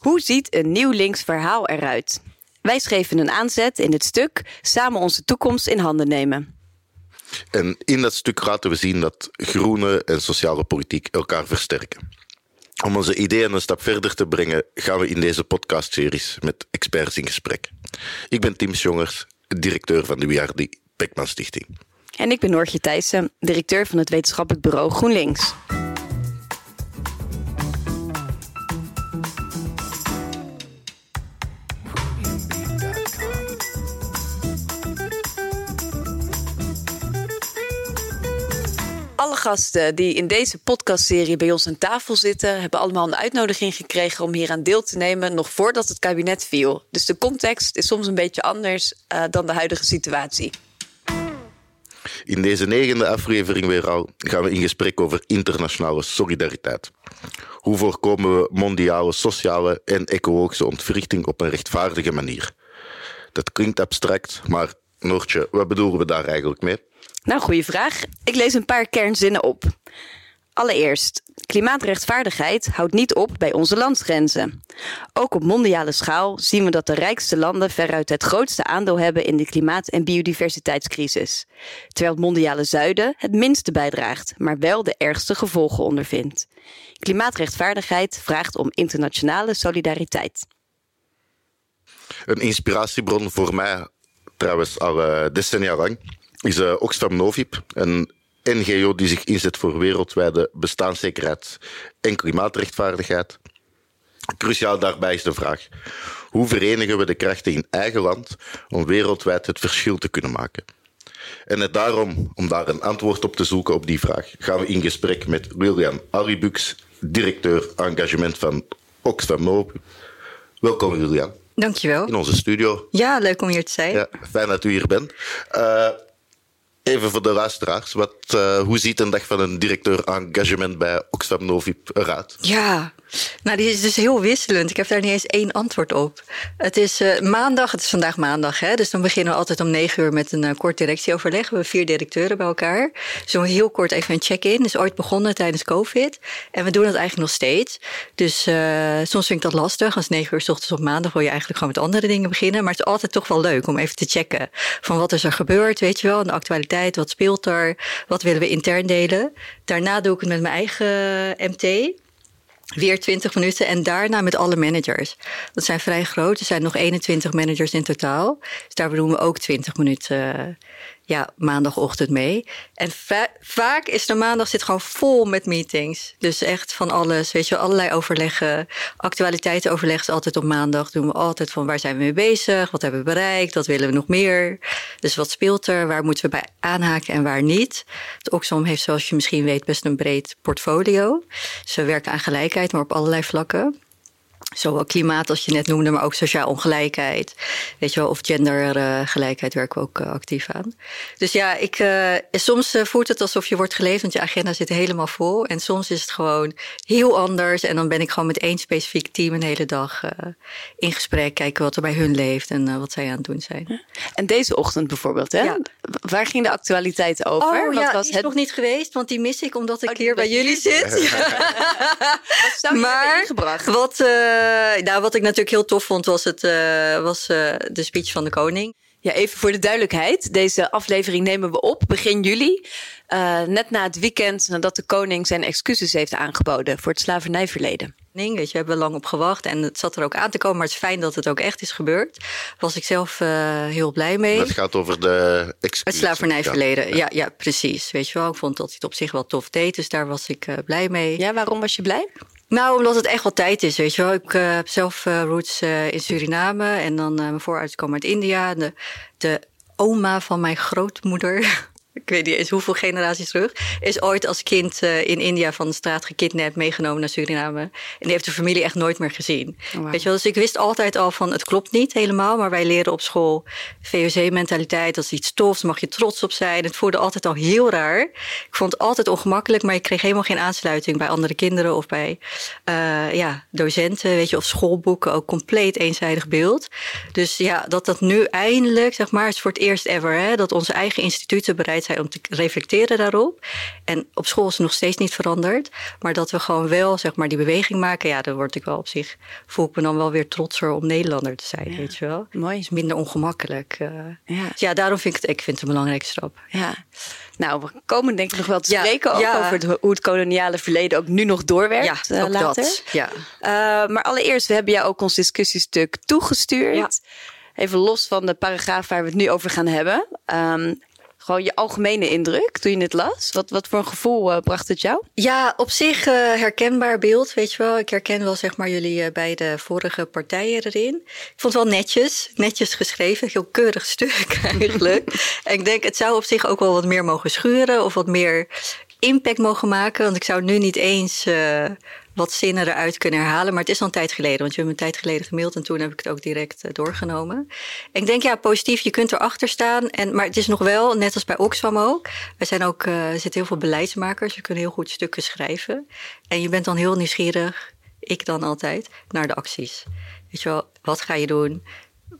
Hoe ziet een nieuw links verhaal eruit? Wij schreven een aanzet in het stuk Samen onze toekomst in handen nemen. En in dat stuk laten we zien dat groene en sociale politiek elkaar versterken. Om onze ideeën een stap verder te brengen, gaan we in deze podcastseries met experts in gesprek. Ik ben Tim Jongers, directeur van de WRD Beckman Stichting. En ik ben Noortje Thijssen, directeur van het wetenschappelijk bureau GroenLinks. Gasten die in deze podcastserie bij ons aan tafel zitten, hebben allemaal een uitnodiging gekregen om hier aan deel te nemen, nog voordat het kabinet viel. Dus de context is soms een beetje anders uh, dan de huidige situatie. In deze negende aflevering weer al gaan we in gesprek over internationale solidariteit. Hoe voorkomen we mondiale sociale en ecologische ontwrichting op een rechtvaardige manier? Dat klinkt abstract, maar Noortje, wat bedoelen we daar eigenlijk mee? Nou, goede vraag. Ik lees een paar kernzinnen op. Allereerst, klimaatrechtvaardigheid houdt niet op bij onze landsgrenzen. Ook op mondiale schaal zien we dat de rijkste landen veruit het grootste aandeel hebben in de klimaat- en biodiversiteitscrisis. Terwijl het mondiale zuiden het minste bijdraagt, maar wel de ergste gevolgen ondervindt. Klimaatrechtvaardigheid vraagt om internationale solidariteit. Een inspiratiebron voor mij, trouwens al uh, decennia lang, is uh, Oxfam Novib, een NGO die zich inzet voor wereldwijde bestaanszekerheid en klimaatrechtvaardigheid. Cruciaal daarbij is de vraag: hoe verenigen we de krachten in eigen land om wereldwijd het verschil te kunnen maken? En net daarom, om daar een antwoord op te zoeken op die vraag, gaan we in gesprek met William Aribux, directeur engagement van Oxfam Novib. Welkom, William. Dankjewel. In onze studio. Ja, leuk om hier te zijn. Ja, fijn dat u hier bent. Uh, Even voor de luisteraars, wat, uh, hoe ziet een dag van een directeur engagement bij Oxfam Novib eruit? Ja, nou, die is dus heel wisselend. Ik heb daar niet eens één antwoord op. Het is uh, maandag, het is vandaag maandag, hè, dus dan beginnen we altijd om negen uur met een uh, kort directieoverleg. We hebben vier directeuren bij elkaar. Dus heel kort even een check-in. is ooit begonnen tijdens COVID. En we doen dat eigenlijk nog steeds. Dus uh, soms vind ik dat lastig. Als negen uur s ochtends op maandag wil je eigenlijk gewoon met andere dingen beginnen. Maar het is altijd toch wel leuk om even te checken van wat is er gebeurd, weet je wel, de actualiteit, wat speelt er, wat willen we intern delen. Daarna doe ik het met mijn eigen MT. Weer 20 minuten en daarna met alle managers. Dat zijn vrij groot. Er zijn nog 21 managers in totaal. Dus daar doen we ook 20 minuten ja, maandagochtend mee. En va vaak is de maandag zit gewoon vol met meetings. Dus echt van alles, weet je, allerlei overleggen. Actualiteitenoverleg is altijd op maandag. Doen we altijd van waar zijn we mee bezig? Wat hebben we bereikt? Wat willen we nog meer? Dus wat speelt er? Waar moeten we bij aanhaken en waar niet? Het Oxfam heeft, zoals je misschien weet, best een breed portfolio. Ze werken aan gelijkheid, maar op allerlei vlakken. Zowel klimaat als je net noemde, maar ook sociaal ongelijkheid. Weet je wel, of gendergelijkheid werken we ook uh, actief aan. Dus ja, ik, uh, soms uh, voelt het alsof je wordt geleefd, want je agenda zit helemaal vol. En soms is het gewoon heel anders. En dan ben ik gewoon met één specifiek team een hele dag in gesprek. Kijken wat er bij hun leeft en wat zij aan het doen zijn. En deze ochtend bijvoorbeeld, hè? Ja. Waar ging de actualiteit over? Oh wat ja, was die is het... nog niet geweest, want die mis ik omdat ik oh, hier bij jullie zit. wat zou je maar, gebracht? Wat nou, wat ik natuurlijk heel tof vond, was, het, uh, was uh, de speech van de koning. Ja, even voor de duidelijkheid. Deze aflevering nemen we op begin juli. net na het weekend nadat de koning zijn excuses heeft aangeboden voor het slavernijverleden. Weet je, we hebben lang op gewacht en het zat er ook aan te komen, maar het is fijn dat het ook echt is gebeurd. Daar was ik zelf uh, heel blij mee. Het gaat over de excuses. Het slavernijverleden, ja. ja. Ja, precies. Weet je wel, ik vond dat hij het op zich wel tof deed, dus daar was ik uh, blij mee. Ja, waarom was je blij? Nou, omdat het echt wel tijd is, weet je wel. Ik uh, heb zelf uh, roots uh, in Suriname en dan mijn voorouders komen uit India. De, de oma van mijn grootmoeder, ik weet niet eens hoeveel generaties terug, is ooit als kind uh, in India van de straat gekidnapt, meegenomen naar Suriname. En die heeft de familie echt nooit meer gezien. Oh, wow. Weet je wel? Dus ik wist altijd al van het klopt niet helemaal, maar wij leren op school VOC-mentaliteit. Dat is iets tofs, mag je trots op zijn. Het voelde altijd al heel raar. Ik vond het altijd ongemakkelijk, maar ik kreeg helemaal geen aansluiting bij andere kinderen of bij uh, ja, docenten, weet je, of schoolboeken. Ook compleet eenzijdig beeld. Dus ja, dat dat nu eindelijk, zeg maar, is voor het eerst ever, hè, dat onze eigen instituten bereid tijd zijn om te reflecteren daarop. En op school is het nog steeds niet veranderd. Maar dat we gewoon wel zeg maar, die beweging maken. Ja, dan word ik wel op zich. Voel ik me dan wel weer trotser om Nederlander te zijn. Weet je wel? Mooi. Het is minder ongemakkelijk. Uh, ja. Dus ja, daarom vind ik het, ik vind het een belangrijke stap. Ja. Nou, we komen denk ik nog wel te spreken ook over het, hoe het koloniale verleden ook nu nog doorwerkt ja, uh, later. Dat. Ja. Uh, maar allereerst, we hebben jou ook ons discussiestuk toegestuurd. Even los van de paragraaf waar we het nu over gaan hebben. Um, gewoon je algemene indruk toen je het las. Wat, wat voor een gevoel uh, bracht het jou? Ja, op zich uh, herkenbaar beeld, weet je wel. Ik herken wel zeg maar jullie uh, beide vorige partijen erin. Ik vond het wel netjes, netjes geschreven. Heel keurig stuk eigenlijk. en ik denk, het zou op zich ook wel wat meer mogen schuren of wat meer impact mogen maken. Want ik zou nu niet eens wat zinnen eruit kunnen herhalen. Maar het is al een tijd geleden, want je hebt een tijd geleden gemaild en toen heb ik het ook direct uh, doorgenomen. Ik denk ja, positief, je kunt erachter staan. En, maar het is nog wel, net als bij Oxfam ook. Wij zijn ook, uh, er zitten heel veel beleidsmakers, je kunnen heel goed stukken schrijven. En je bent dan heel nieuwsgierig, ik dan altijd, naar de acties. Weet je wel, wat ga je doen?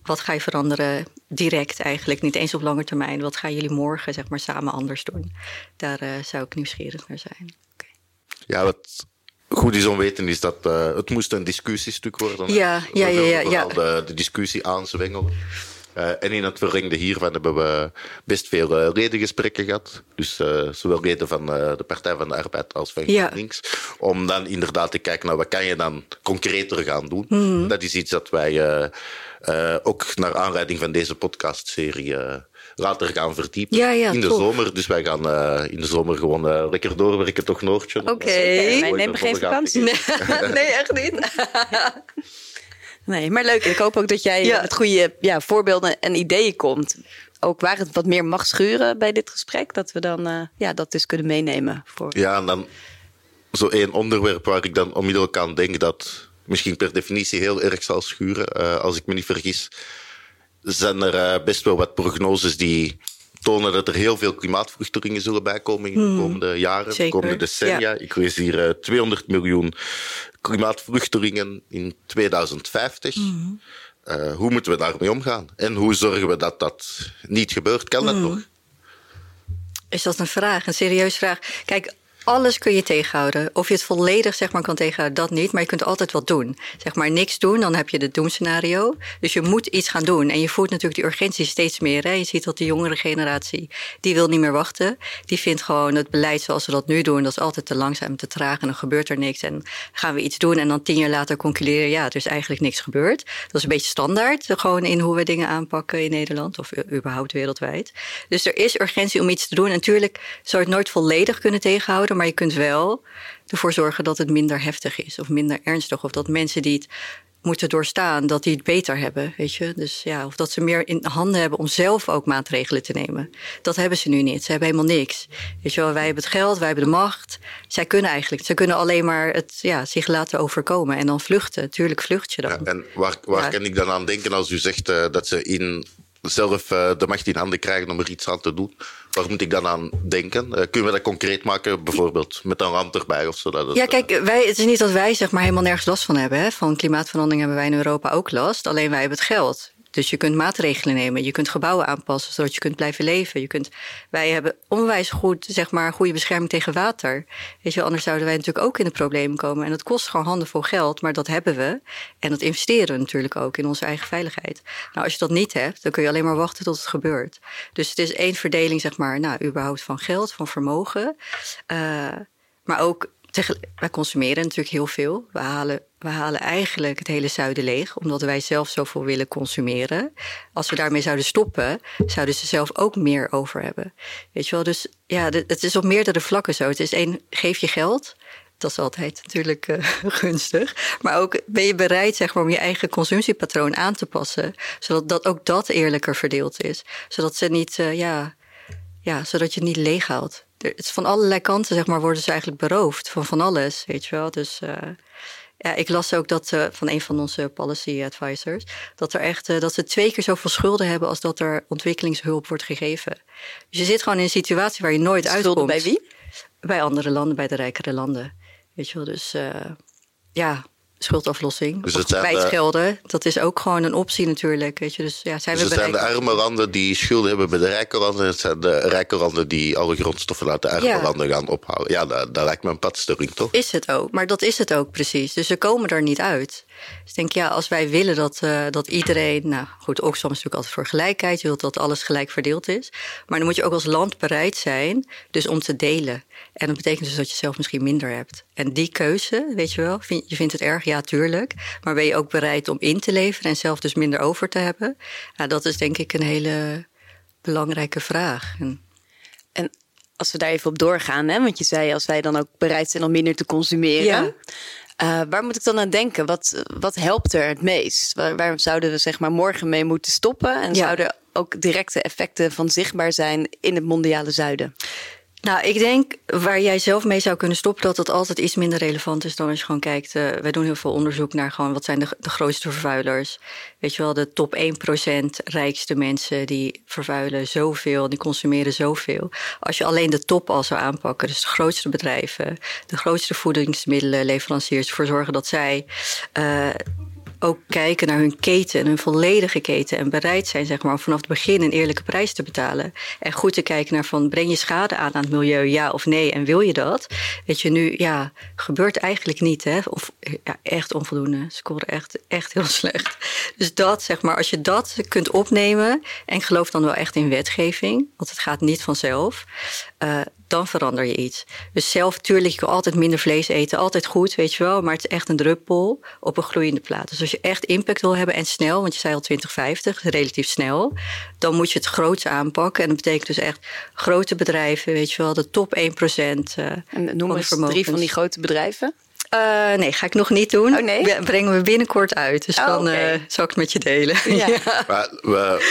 Wat ga je veranderen? Direct eigenlijk, niet eens op lange termijn. Wat gaan jullie morgen zeg maar samen anders doen? Daar uh, zou ik nieuwsgierig naar zijn. Ja, wat goed is om weten is dat uh, het moest een discussiestuk worden. Ja, ja, ja. ja, ja. De, de discussie aanzwengelen. Uh, en in het verlengde hiervan hebben we best veel uh, ledengesprekken gehad. Dus zowel leden van de Partij van de Arbeid als van. Ja. Om dan inderdaad te kijken naar wat kan je dan concreter gaan doen. Mm. Dat is iets dat wij ook naar aanleiding van deze podcastserie later gaan verdiepen ja, ja, in de tof. zomer. Dus wij gaan uh, in de zomer gewoon uh, lekker doorwerken, toch Noortje. Oké. Okay. Wij nemen geen vakantie. Nee, nee, echt niet. nee, maar leuk. Ik hoop ook dat jij ja. met goede ja, voorbeelden en ideeën komt. Ook waar het wat meer mag schuren bij dit gesprek. Dat we dan uh, ja, dat dus kunnen meenemen. Voor... Ja, en dan zo één onderwerp waar ik dan onmiddellijk aan denk dat misschien per definitie heel erg zal schuren, als ik me niet vergis zijn er uh, best wel wat prognoses die tonen dat er heel veel klimaatvluchtelingen zullen bijkomen in de Hmm. komende jaren, Zeker. de komende decennia. Ja. Ik lees hier uh, 200 miljoen klimaatvluchtelingen in 2050. Hmm. Uh, hoe moeten we daarmee omgaan? En hoe zorgen we dat dat niet gebeurt? Kan dat Hmm. nog? Is dat een vraag, een serieuze vraag? Kijk, alles kun je tegenhouden. Of je het volledig zeg maar, kan tegenhouden, dat niet. Maar je kunt altijd wat doen. Zeg maar niks doen, dan heb je het doemscenario. Dus je moet iets gaan doen. En je voert natuurlijk die urgentie steeds meer. Hè? Je ziet dat de jongere generatie, die wil niet meer wachten. Die vindt gewoon het beleid zoals we dat nu doen... dat is altijd te langzaam, te traag en dan gebeurt er niks. En gaan we iets doen en dan tien jaar later concluderen... ja, er is eigenlijk niks gebeurd. Dat is een beetje standaard, gewoon in hoe we dingen aanpakken in Nederland... of überhaupt wereldwijd. Dus er is urgentie om iets te doen. En natuurlijk zou je het nooit volledig kunnen tegenhouden... maar je kunt wel ervoor zorgen dat het minder heftig is of minder ernstig. Of dat mensen die het moeten doorstaan, dat die het beter hebben. Weet je? Dus ja, of dat ze meer in handen hebben om zelf ook maatregelen te nemen. Dat hebben ze nu niet. Ze hebben helemaal niks. Weet je wel, wij hebben het geld, wij hebben de macht. Zij kunnen eigenlijk, ze kunnen alleen maar het, ja, zich laten overkomen en dan vluchten. Tuurlijk vlucht je dan. Ja, en waar, waar Ja. kan ik dan aan denken als u zegt uh, dat ze in zelf uh, de macht in handen krijgen om er iets aan te doen? Waar moet ik dan aan denken? Uh, kunnen we dat concreet maken, bijvoorbeeld met een rand erbij of zo? Dat het, Ja, kijk, wij, het is niet dat wij zeg maar helemaal nergens last van hebben. Hè. Van klimaatverandering hebben wij in Europa ook last. Alleen wij hebben het geld. Dus je kunt maatregelen nemen. Je kunt gebouwen aanpassen zodat je kunt blijven leven. Je kunt, wij hebben onwijs goed, zeg maar, goede bescherming tegen water. Weet je, anders zouden wij natuurlijk ook in de problemen komen. En dat kost gewoon handenvol geld, maar dat hebben we. En dat investeren we natuurlijk ook in onze eigen veiligheid. Nou, als je dat niet hebt, dan kun je alleen maar wachten tot het gebeurt. Dus het is één verdeling, zeg maar, nou, überhaupt van geld, van vermogen. Uh, maar ook wij consumeren natuurlijk heel veel. We halen, we halen eigenlijk het hele zuiden leeg, omdat wij zelf zoveel willen consumeren. Als we daarmee zouden stoppen, zouden ze zelf ook meer over hebben. Weet je wel, dus ja, het is op meerdere vlakken zo. Het is één, geef je geld. Dat is altijd natuurlijk uh, gunstig. Maar ook ben je bereid zeg maar, om je eigen consumptiepatroon aan te passen. Zodat dat ook dat eerlijker verdeeld is. Zodat ze niet, uh, ja, ja, zodat je het niet leeg haalt het is van allerlei kanten, zeg maar, worden ze eigenlijk beroofd van van alles, weet je wel. Dus uh, ja, ik las ook dat uh, van een van onze policy advisors dat er echt uh, dat ze twee keer zoveel schulden hebben als dat er ontwikkelingshulp wordt gegeven. Dus je zit gewoon in een situatie waar je nooit schulden uitkomt. bij wie? Bij andere landen, bij de rijkere landen, weet je wel. Dus ja, schuldaflossing. Dus of het kwijtgelden. Dat is ook gewoon een optie natuurlijk. Weet je. Dus ja, zijn Dus we het zijn de arme landen die schulden hebben bij de rijke landen. Het zijn de rijke landen die alle grondstoffen uit de arme Ja. landen gaan ophalen. Ja, dat, dat lijkt me een padstelling, toch? Is het ook, maar dat is het ook precies. Dus ze komen er niet uit. Dus ik denk, ja, als wij willen dat, eh, dat iedereen... Nou goed, Oxfam is natuurlijk altijd voor gelijkheid. Je wilt dat alles gelijk verdeeld is. Maar dan moet je ook als land bereid zijn dus om te delen. En dat betekent dus dat je zelf misschien minder hebt. En die keuze, weet je wel, vind, je vindt het erg? Ja, tuurlijk. Maar ben je ook bereid om in te leveren en zelf dus minder over te hebben? Nou, dat is denk ik een hele belangrijke vraag. En En als we daar even op doorgaan, hè, want je zei als wij dan ook bereid zijn om minder te consumeren. Ja. Eh, waar moet ik dan aan denken? Wat, wat helpt er het meest? Waar, waar zouden we zeg maar morgen mee moeten stoppen? En Ja. zouden ook directe effecten van zichtbaar zijn in het mondiale zuiden? Nou, ik denk waar jij zelf mee zou kunnen stoppen, dat het altijd iets minder relevant is dan als je gewoon kijkt. eh, wij doen heel veel onderzoek naar gewoon wat zijn de, de grootste vervuilers. Weet je wel, de top 1% rijkste mensen die vervuilen zoveel, die consumeren zoveel. Als je alleen de top al zou aanpakken, dus de grootste bedrijven, de grootste voedingsmiddelenleveranciers, ervoor zorgen dat zij. eh, ook kijken naar hun keten, hun volledige keten. En bereid zijn zeg maar, vanaf het begin een eerlijke prijs te betalen. En goed te kijken naar van breng je schade aan aan het milieu, ja of nee. En wil je dat? Weet je, nu ja, gebeurt eigenlijk niet. Hè? Of ja, echt onvoldoende. Scoren echt, echt heel slecht. Dus dat, zeg maar, als je dat kunt opnemen. En geloof dan wel echt in wetgeving. Want het gaat niet vanzelf. eh, dan verander je iets. Dus zelf, tuurlijk, je kan altijd minder vlees eten. Altijd goed, weet je wel. Maar het is echt een druppel op een gloeiende plaat. Dus als je echt impact wil hebben en snel, want je zei al 2050, relatief snel, dan moet je het groots aanpakken. En dat betekent dus echt grote bedrijven, weet je wel, de top 1%. eh En noem eens de drie van die grote bedrijven. Eh, nee, ga ik nog niet doen. Oh, nee? Brengen we binnenkort uit. Dus Oh, dan oké. eh, zal ik het met je delen. Ja. ja. Maar we,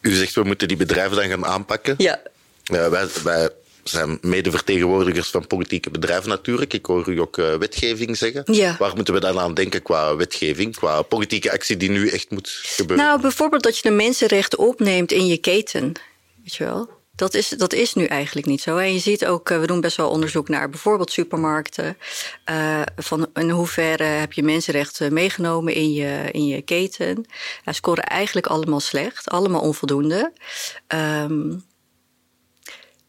u zegt we moeten die bedrijven dan gaan aanpakken. ja. Wij, wij zijn medevertegenwoordigers van politieke bedrijven natuurlijk. Ik hoor u ook eh, wetgeving zeggen. Ja. Waar moeten we dan aan denken qua wetgeving, qua politieke actie die nu echt moet gebeuren? Nou, bijvoorbeeld dat je de mensenrechten opneemt in je keten. Weet je wel? Dat is, dat is nu eigenlijk niet zo. En je ziet ook, eh, we doen best wel onderzoek naar bijvoorbeeld supermarkten. Eh, van in hoeverre heb je mensenrechten meegenomen in je, in je keten? Ja, scoren eigenlijk allemaal slecht, allemaal onvoldoende. Ehm,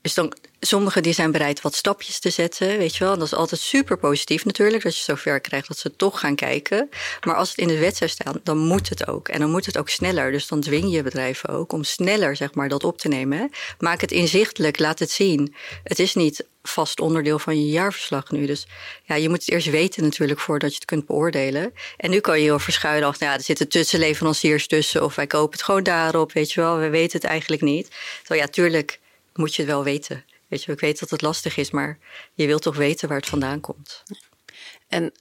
dus dan, sommigen die zijn bereid wat stapjes te zetten, weet je wel. En dat is altijd super positief natuurlijk, dat je zover krijgt dat ze toch gaan kijken. Maar als het in de wet zou staan, dan moet het ook. En dan moet het ook sneller. Dus dan dwing je bedrijven ook om sneller zeg maar, dat op te nemen. Maak het inzichtelijk, laat het zien. Het is niet vast onderdeel van je jaarverslag nu. Dus ja, je moet het eerst weten natuurlijk voordat je het kunt beoordelen. En nu kan je heel verschuilen achter, ja, er zitten tussenleveranciers tussen... of wij kopen het gewoon daarop, weet je wel. We weten het eigenlijk niet. Terwijl ja, tuurlijk moet je het wel weten. Weet je, ik weet dat het lastig is, maar je wilt toch weten waar het vandaan komt. En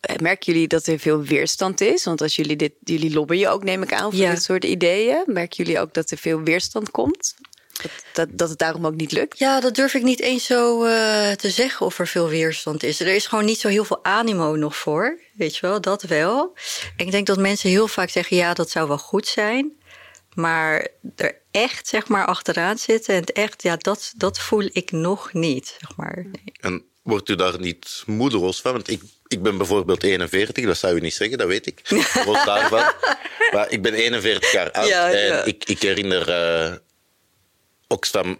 eh, merken jullie dat er veel weerstand is? Want als jullie dit, jullie lobbyen ook, neem ik aan, voor Ja. dit soort ideeën. Merken jullie ook dat er veel weerstand komt? Dat, dat, dat het daarom ook niet lukt? Ja, dat durf ik niet eens zo eh, te zeggen of er veel weerstand is. Er is gewoon niet zo heel veel animo nog voor. Weet je wel, dat wel. En ik denk dat mensen heel vaak zeggen: ja, dat zou wel goed zijn. Maar er echt zeg maar achteraan zitten en het echt, ja, dat, dat voel ik nog niet. Zeg maar. Nee. En wordt u daar niet moedeloos van? Want ik, ik ben bijvoorbeeld 41, dat zou u niet zeggen, dat weet ik. Los daarvan. Maar ik ben 41 jaar oud Ja, en ja. ik, ik herinner eh Oxfam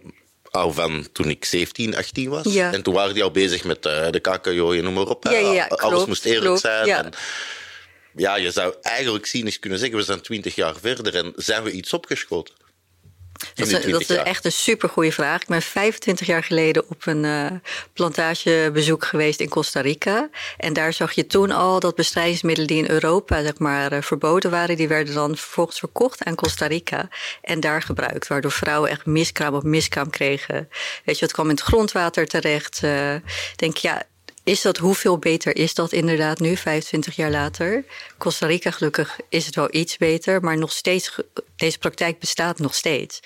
al van toen ik 17, 18 was. Ja. En toen waren die al bezig met eh, de KKO en noem maar op. Alles klopt, moest eerlijk klopt, zijn. ja. En, ja, je zou eigenlijk cynisch kunnen zeggen, we zijn 20 jaar verder en zijn we iets opgeschoten? Dat is, dat 20 is echt een supergoeie vraag. Ik ben 25 jaar geleden op een eh, plantagebezoek geweest in Costa Rica. En daar zag je toen al dat bestrijdingsmiddelen die in Europa zeg maar, eh, verboden waren, die werden dan vervolgens verkocht aan Costa Rica en daar gebruikt. Waardoor vrouwen echt miskraam op miskraam kregen. Weet je, het kwam in het grondwater terecht. Eh, ik denk, ja, is dat, hoeveel beter is dat inderdaad nu, 25 jaar later? Costa Rica gelukkig is het wel iets beter, maar nog steeds, deze praktijk bestaat nog steeds.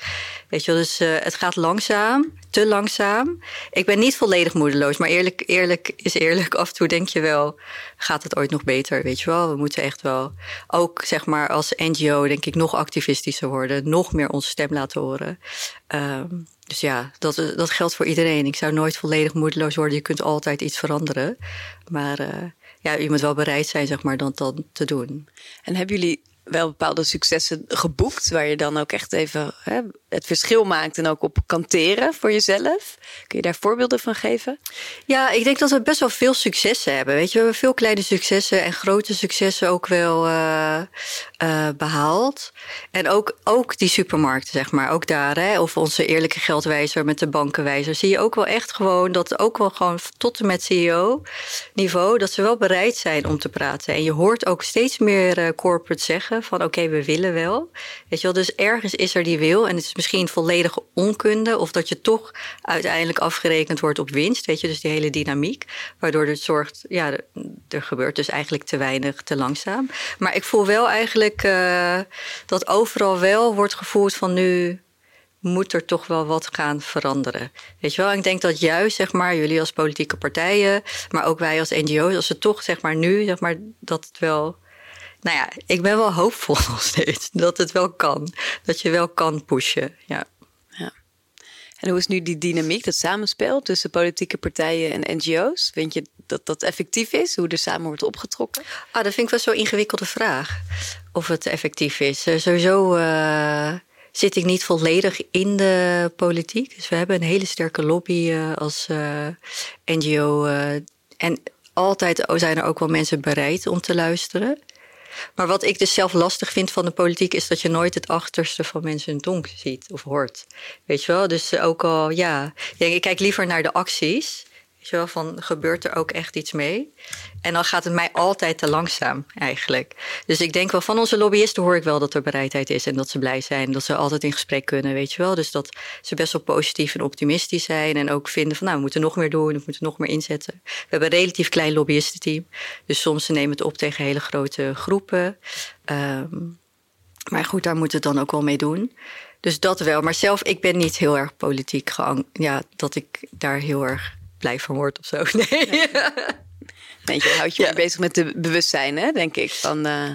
Weet je wel, dus eh, het gaat langzaam, te langzaam. Ik ben niet volledig moedeloos, maar eerlijk, eerlijk is eerlijk. Af en toe denk je wel, gaat het ooit nog beter? Weet je wel, we moeten echt wel, ook zeg maar als NGO denk ik nog activistischer worden, nog meer onze stem laten horen. Ehm, dus ja, dat, dat geldt voor iedereen. Ik zou nooit volledig moedeloos worden. Je kunt altijd iets veranderen. Maar eh, ja, je moet wel bereid zijn, zeg maar, dat dan te doen. En hebben jullie wel bepaalde successen geboekt, waar je dan ook echt even hè, het verschil maakt en ook op kanteren voor jezelf. Kun je daar voorbeelden van geven? Ja, ik denk dat we best wel veel successen hebben. Weet je, we hebben veel kleine successen en grote successen ook wel uh, uh, behaald. En ook, ook die supermarkten, zeg maar, ook daar, hè, of onze eerlijke geldwijzer met de bankenwijzer, zie je ook wel echt gewoon dat ook wel gewoon tot en met CEO-niveau, dat ze wel bereid zijn om te praten. En je hoort ook steeds meer uh, corporate zeggen van oké, we willen wel. Weet je wel, dus ergens is er die wil en het is misschien volledige onkunde of dat je toch uiteindelijk afgerekend wordt op winst. Weet je, dus die hele dynamiek. Waardoor het zorgt, ja, er gebeurt dus eigenlijk te weinig, te langzaam. Maar ik voel wel eigenlijk uh, dat overal wel wordt gevoeld van nu moet er toch wel wat gaan veranderen. Weet je wel, ik denk dat juist, zeg maar, jullie als politieke partijen, maar ook wij als NGO's, als we toch, zeg maar, nu, zeg maar, dat het wel nou ja, ik ben wel hoopvol nog steeds dat het wel kan. Dat je wel kan pushen. Ja. ja. En hoe is nu die dynamiek, dat samenspel tussen politieke partijen en NGO's? Vind je dat dat effectief is, hoe er samen wordt opgetrokken? Ah, dat vind ik wel zo'n ingewikkelde vraag. Of het effectief is. Uh, sowieso uh, zit ik niet volledig in de politiek. Dus we hebben een hele sterke lobby uh, als NGO. en altijd zijn er ook wel mensen bereid om te luisteren. Maar wat ik dus zelf lastig vind van de politiek is dat je nooit het achterste van mensen hun tong ziet of hoort. Weet je wel? Dus ook al, ja, ik kijk liever naar de acties. Weet je wel, van gebeurt er ook echt iets mee? En dan gaat het mij altijd te langzaam eigenlijk. Dus ik denk wel van onze lobbyisten hoor ik wel dat er bereidheid is en dat ze blij zijn, dat ze altijd in gesprek kunnen, weet je wel. Dus dat ze best wel positief en optimistisch zijn en ook vinden van nou, we moeten nog meer doen, we moeten nog meer inzetten. We hebben een relatief klein lobbyistenteam, dus soms ze nemen het op tegen hele grote groepen. Um, maar goed, daar moeten het dan ook wel mee doen. Dus dat wel. Maar zelf, ik ben niet heel erg politiek geang. Ja, dat ik daar heel erg blij van word of zo. Nee. Weet je, houd je ja. bezig met de bewustzijn, hè, denk ik. Van, uh,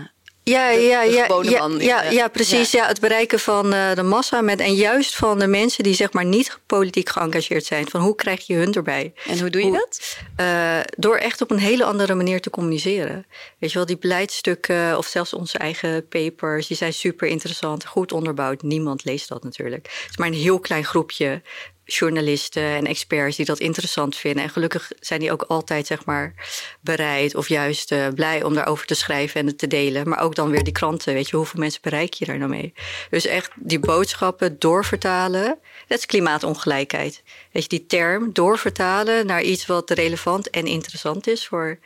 ja, de, ja, de ja, ja, ja, ja, precies. Ja. het bereiken van uh, de massa. Met, en juist van de mensen die zeg maar niet politiek geëngageerd zijn. Van hoe krijg je hun erbij? En hoe doe je hoe, dat? Uh, door echt op een hele andere manier te communiceren. Weet je wel, die beleidstukken of zelfs onze eigen papers. Die zijn super interessant, goed onderbouwd. Niemand leest dat natuurlijk. Het is maar een heel klein groepje journalisten en experts die dat interessant vinden. En gelukkig zijn die ook altijd zeg maar, bereid of juist uh, blij om daarover te schrijven en het te delen. Maar ook dan weer die kranten. Weet je, hoeveel mensen bereik je daar nou mee? Dus echt die boodschappen doorvertalen. Dat is klimaatongelijkheid. Weet je, die term doorvertalen naar iets wat relevant en interessant is voor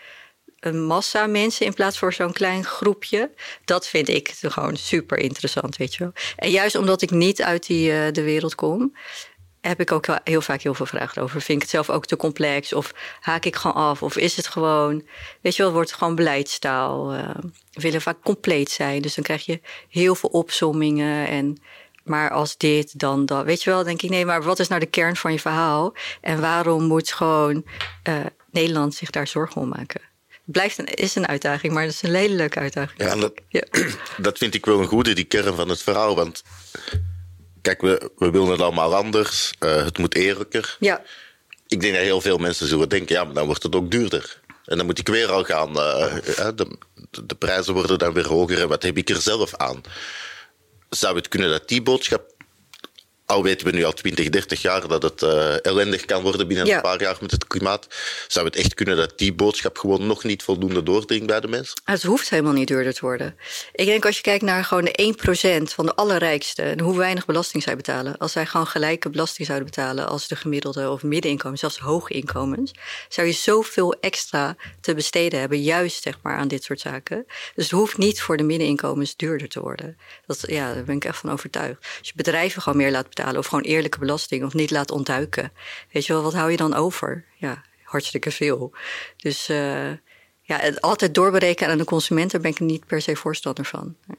een massa mensen in plaats van zo'n klein groepje. Dat vind ik gewoon super interessant, weet je wel. En juist omdat ik niet uit die, uh, de wereld kom, heb ik ook heel vaak heel veel vragen over. Vind ik het zelf ook te complex? Of haak ik gewoon af? Of is het gewoon, weet je wel, wordt het gewoon beleidstaal? Uh, willen vaak compleet zijn. Dus dan krijg je heel veel opsommingen en maar als dit, dan dat. Weet je wel, denk ik, nee, maar wat is nou de kern van je verhaal? En waarom moet gewoon uh, Nederland zich daar zorgen om maken? Het blijft een, is een uitdaging, maar het is een hele leuke uitdaging. Ja, dat, ja. dat vind ik wel een goede, die kern van het verhaal. Want kijk, we, we willen het allemaal anders. Uh, het moet eerlijker. Ja. Ik denk dat heel veel mensen zullen denken, ja, maar dan wordt het ook duurder. En dan moet ik weer al gaan. Uh, de, de, prijzen worden dan weer hoger. En wat heb ik er zelf aan? Zou het kunnen dat die boodschap al weten we nu al 20, 30 jaar dat het uh, ellendig kan worden binnen ja. een paar jaar met het klimaat. Zou het echt kunnen dat die boodschap gewoon nog niet voldoende doordringt bij de mensen? Het hoeft helemaal niet duurder te worden. Ik denk als je kijkt naar gewoon de 1% van de allerrijkste en hoe weinig belasting zij betalen. Als zij gewoon gelijke belasting zouden betalen als de gemiddelde of middeninkomens, zelfs hoge inkomens, zou je zoveel extra te besteden hebben, juist zeg maar aan dit soort zaken. Dus het hoeft niet voor de middeninkomens duurder te worden. Dat, ja, daar ben ik echt van overtuigd. Als je bedrijven gewoon meer laat betalen of gewoon eerlijke belasting of niet laat ontduiken. Weet je wel, wat hou je dan over? Ja, hartstikke veel. Dus uh, ja, het altijd doorberekenen aan de consument, daar ben ik niet per se voorstander van. Ja.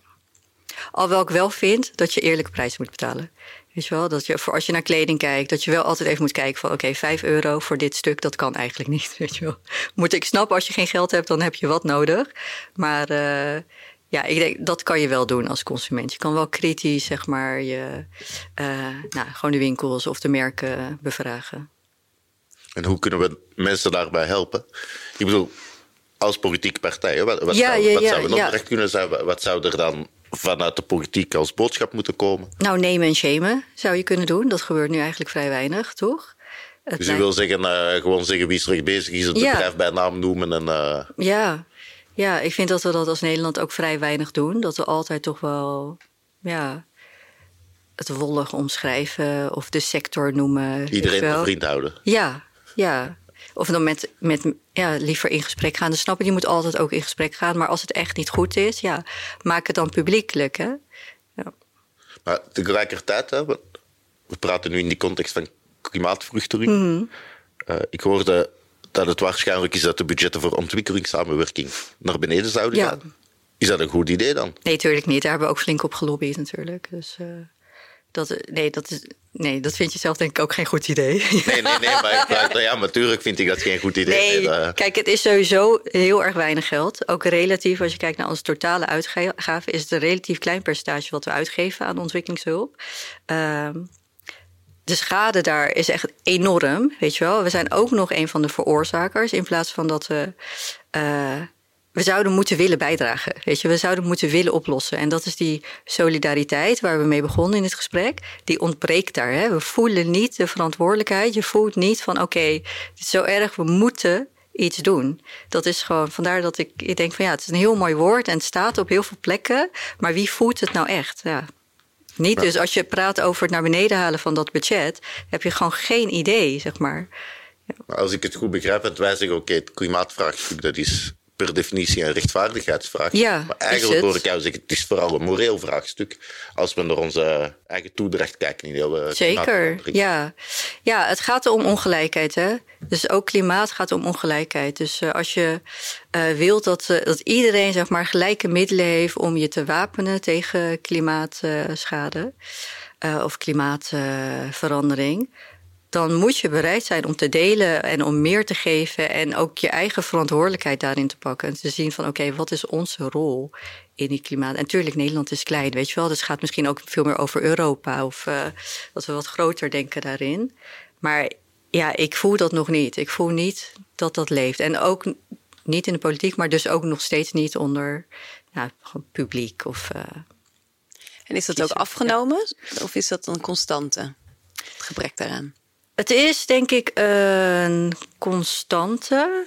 Alhoewel ik wel vind dat je eerlijke prijzen moet betalen. Weet je wel, dat je voor als je naar kleding kijkt, dat je wel altijd even moet kijken van oké, okay, 5 euro voor dit stuk, dat kan eigenlijk niet. Weet je wel. Moet ik snappen, als je geen geld hebt, dan heb je wat nodig. Maar uh, ja, ik denk dat kan je wel doen als consument. Je kan wel kritisch, zeg maar, je, uh, nou, gewoon de winkels of de merken bevragen. En hoe kunnen we mensen daarbij helpen? Ik bedoel, als politieke partij. Wat, wat, Ja, zou, ja, wat ja, zou een ja. opdracht kunnen zijn? Wat- zou er dan vanuit de politiek als boodschap moeten komen? Nou, nemen en shamen zou je kunnen doen. Dat gebeurt nu eigenlijk vrij weinig, toch? Het Dus je lijkt- wil zeggen, eh, gewoon zeggen wie is er bezig is, het bedrijf bij naam noemen en... eh, Ja. Ja, ik vind dat we dat als Nederland ook vrij weinig doen. Dat we altijd toch wel ja, het wollig omschrijven of de sector noemen. iedereen een vriend houden. Ja, ja. Of dan met, met ja, liever in gesprek gaan. Dus snap je, je moet altijd ook in gesprek gaan. Maar als het echt niet goed is, ja, maak het dan publiekelijk. Hè? Maar tegelijkertijd, hè, we, we praten nu in die context van klimaatvluchteling. Mhm. Eh, ik hoorde dat het waarschijnlijk is dat de budgetten voor ontwikkelingssamenwerking naar beneden zouden Ja. gaan. Is dat een goed idee dan? Nee, natuurlijk niet. Daar hebben we ook flink op gelobbyd natuurlijk. Dus eh, dat, nee, dat is, nee, dat vind je zelf denk ik ook geen goed idee. Nee, nee, nee, maar, maar- ja, natuurlijk vind ik dat geen goed idee. Nee, Nee, dat- kijk, het is sowieso heel erg weinig geld. Ook relatief, als je kijkt naar onze totale uitgaven, is het een relatief klein percentage wat we uitgeven aan ontwikkelingshulp. Ehm, de schade daar is echt enorm, weet je wel. We zijn ook nog een van de veroorzakers in plaats van dat we. eh, we zouden moeten willen bijdragen. Weet je, we zouden moeten willen oplossen. En dat is die solidariteit waar we mee begonnen in het gesprek. Die ontbreekt daar. Hè? We voelen niet de verantwoordelijkheid. Je voelt niet van oké, het is zo erg, we moeten iets doen. Dat is gewoon, vandaar dat ik, ik denk van ja, het is een heel mooi woord en het staat op heel veel plekken. Maar wie voelt het nou echt? Ja. Niet. Dus als je praat over het naar beneden halen van dat budget, heb je gewoon geen idee, zeg maar. Maar als ik het goed begrijp, het wij zeggen, oké, het klimaatvraagstuk dat is per definitie een rechtvaardigheidsvraag. Ja, maar eigenlijk hoor ik jou zeggen, het is vooral een moreel vraagstuk. Als we naar onze eigen toedracht kijken in heel eh, Zeker, klimaatverandering. ja. Ja, het gaat om ongelijkheid, hè. Dus ook klimaat gaat om ongelijkheid. Dus eh, als je eh, wilt dat, dat iedereen zeg maar, gelijke middelen heeft... om je te wapenen tegen klimaatschade of klimaatverandering... dan moet je bereid zijn om te delen en om meer te geven... en ook je eigen verantwoordelijkheid daarin te pakken. En te zien van, oké, wat is onze rol in die klimaat? En natuurlijk, Nederland is klein, weet je wel. Dus het gaat misschien ook veel meer over Europa... of eh, dat we wat groter denken daarin. Maar ja, ik voel dat nog niet. Ik voel niet dat dat leeft. En ook niet in de politiek, maar dus ook nog steeds niet onder nou, publiek of... eh, En is dat ook afgenomen? Of is dat een constante? Het gebrek daaraan. Het is denk ik een constante.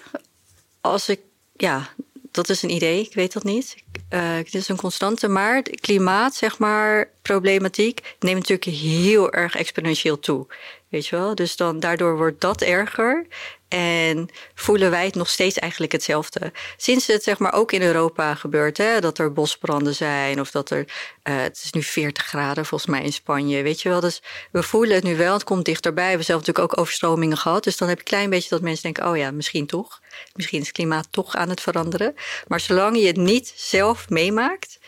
Als ik, ja, dat is een idee, ik weet dat niet. Eh, het is een constante, maar klimaat, zeg maar, problematiek neemt natuurlijk heel erg exponentieel toe. Weet je wel? Dus dan, daardoor wordt dat erger. En voelen wij het nog steeds eigenlijk hetzelfde. Sinds het zeg maar ook in Europa gebeurt, hè, dat er bosbranden zijn of dat er, eh, het is nu 40 graden volgens mij in Spanje, weet je wel. Dus we voelen het nu wel, het komt dichterbij. We hebben zelf natuurlijk ook overstromingen gehad. Dus dan heb je een klein beetje dat mensen denken, oh ja, misschien toch. Misschien is het klimaat toch aan het veranderen. Maar zolang je het niet zelf meemaakt,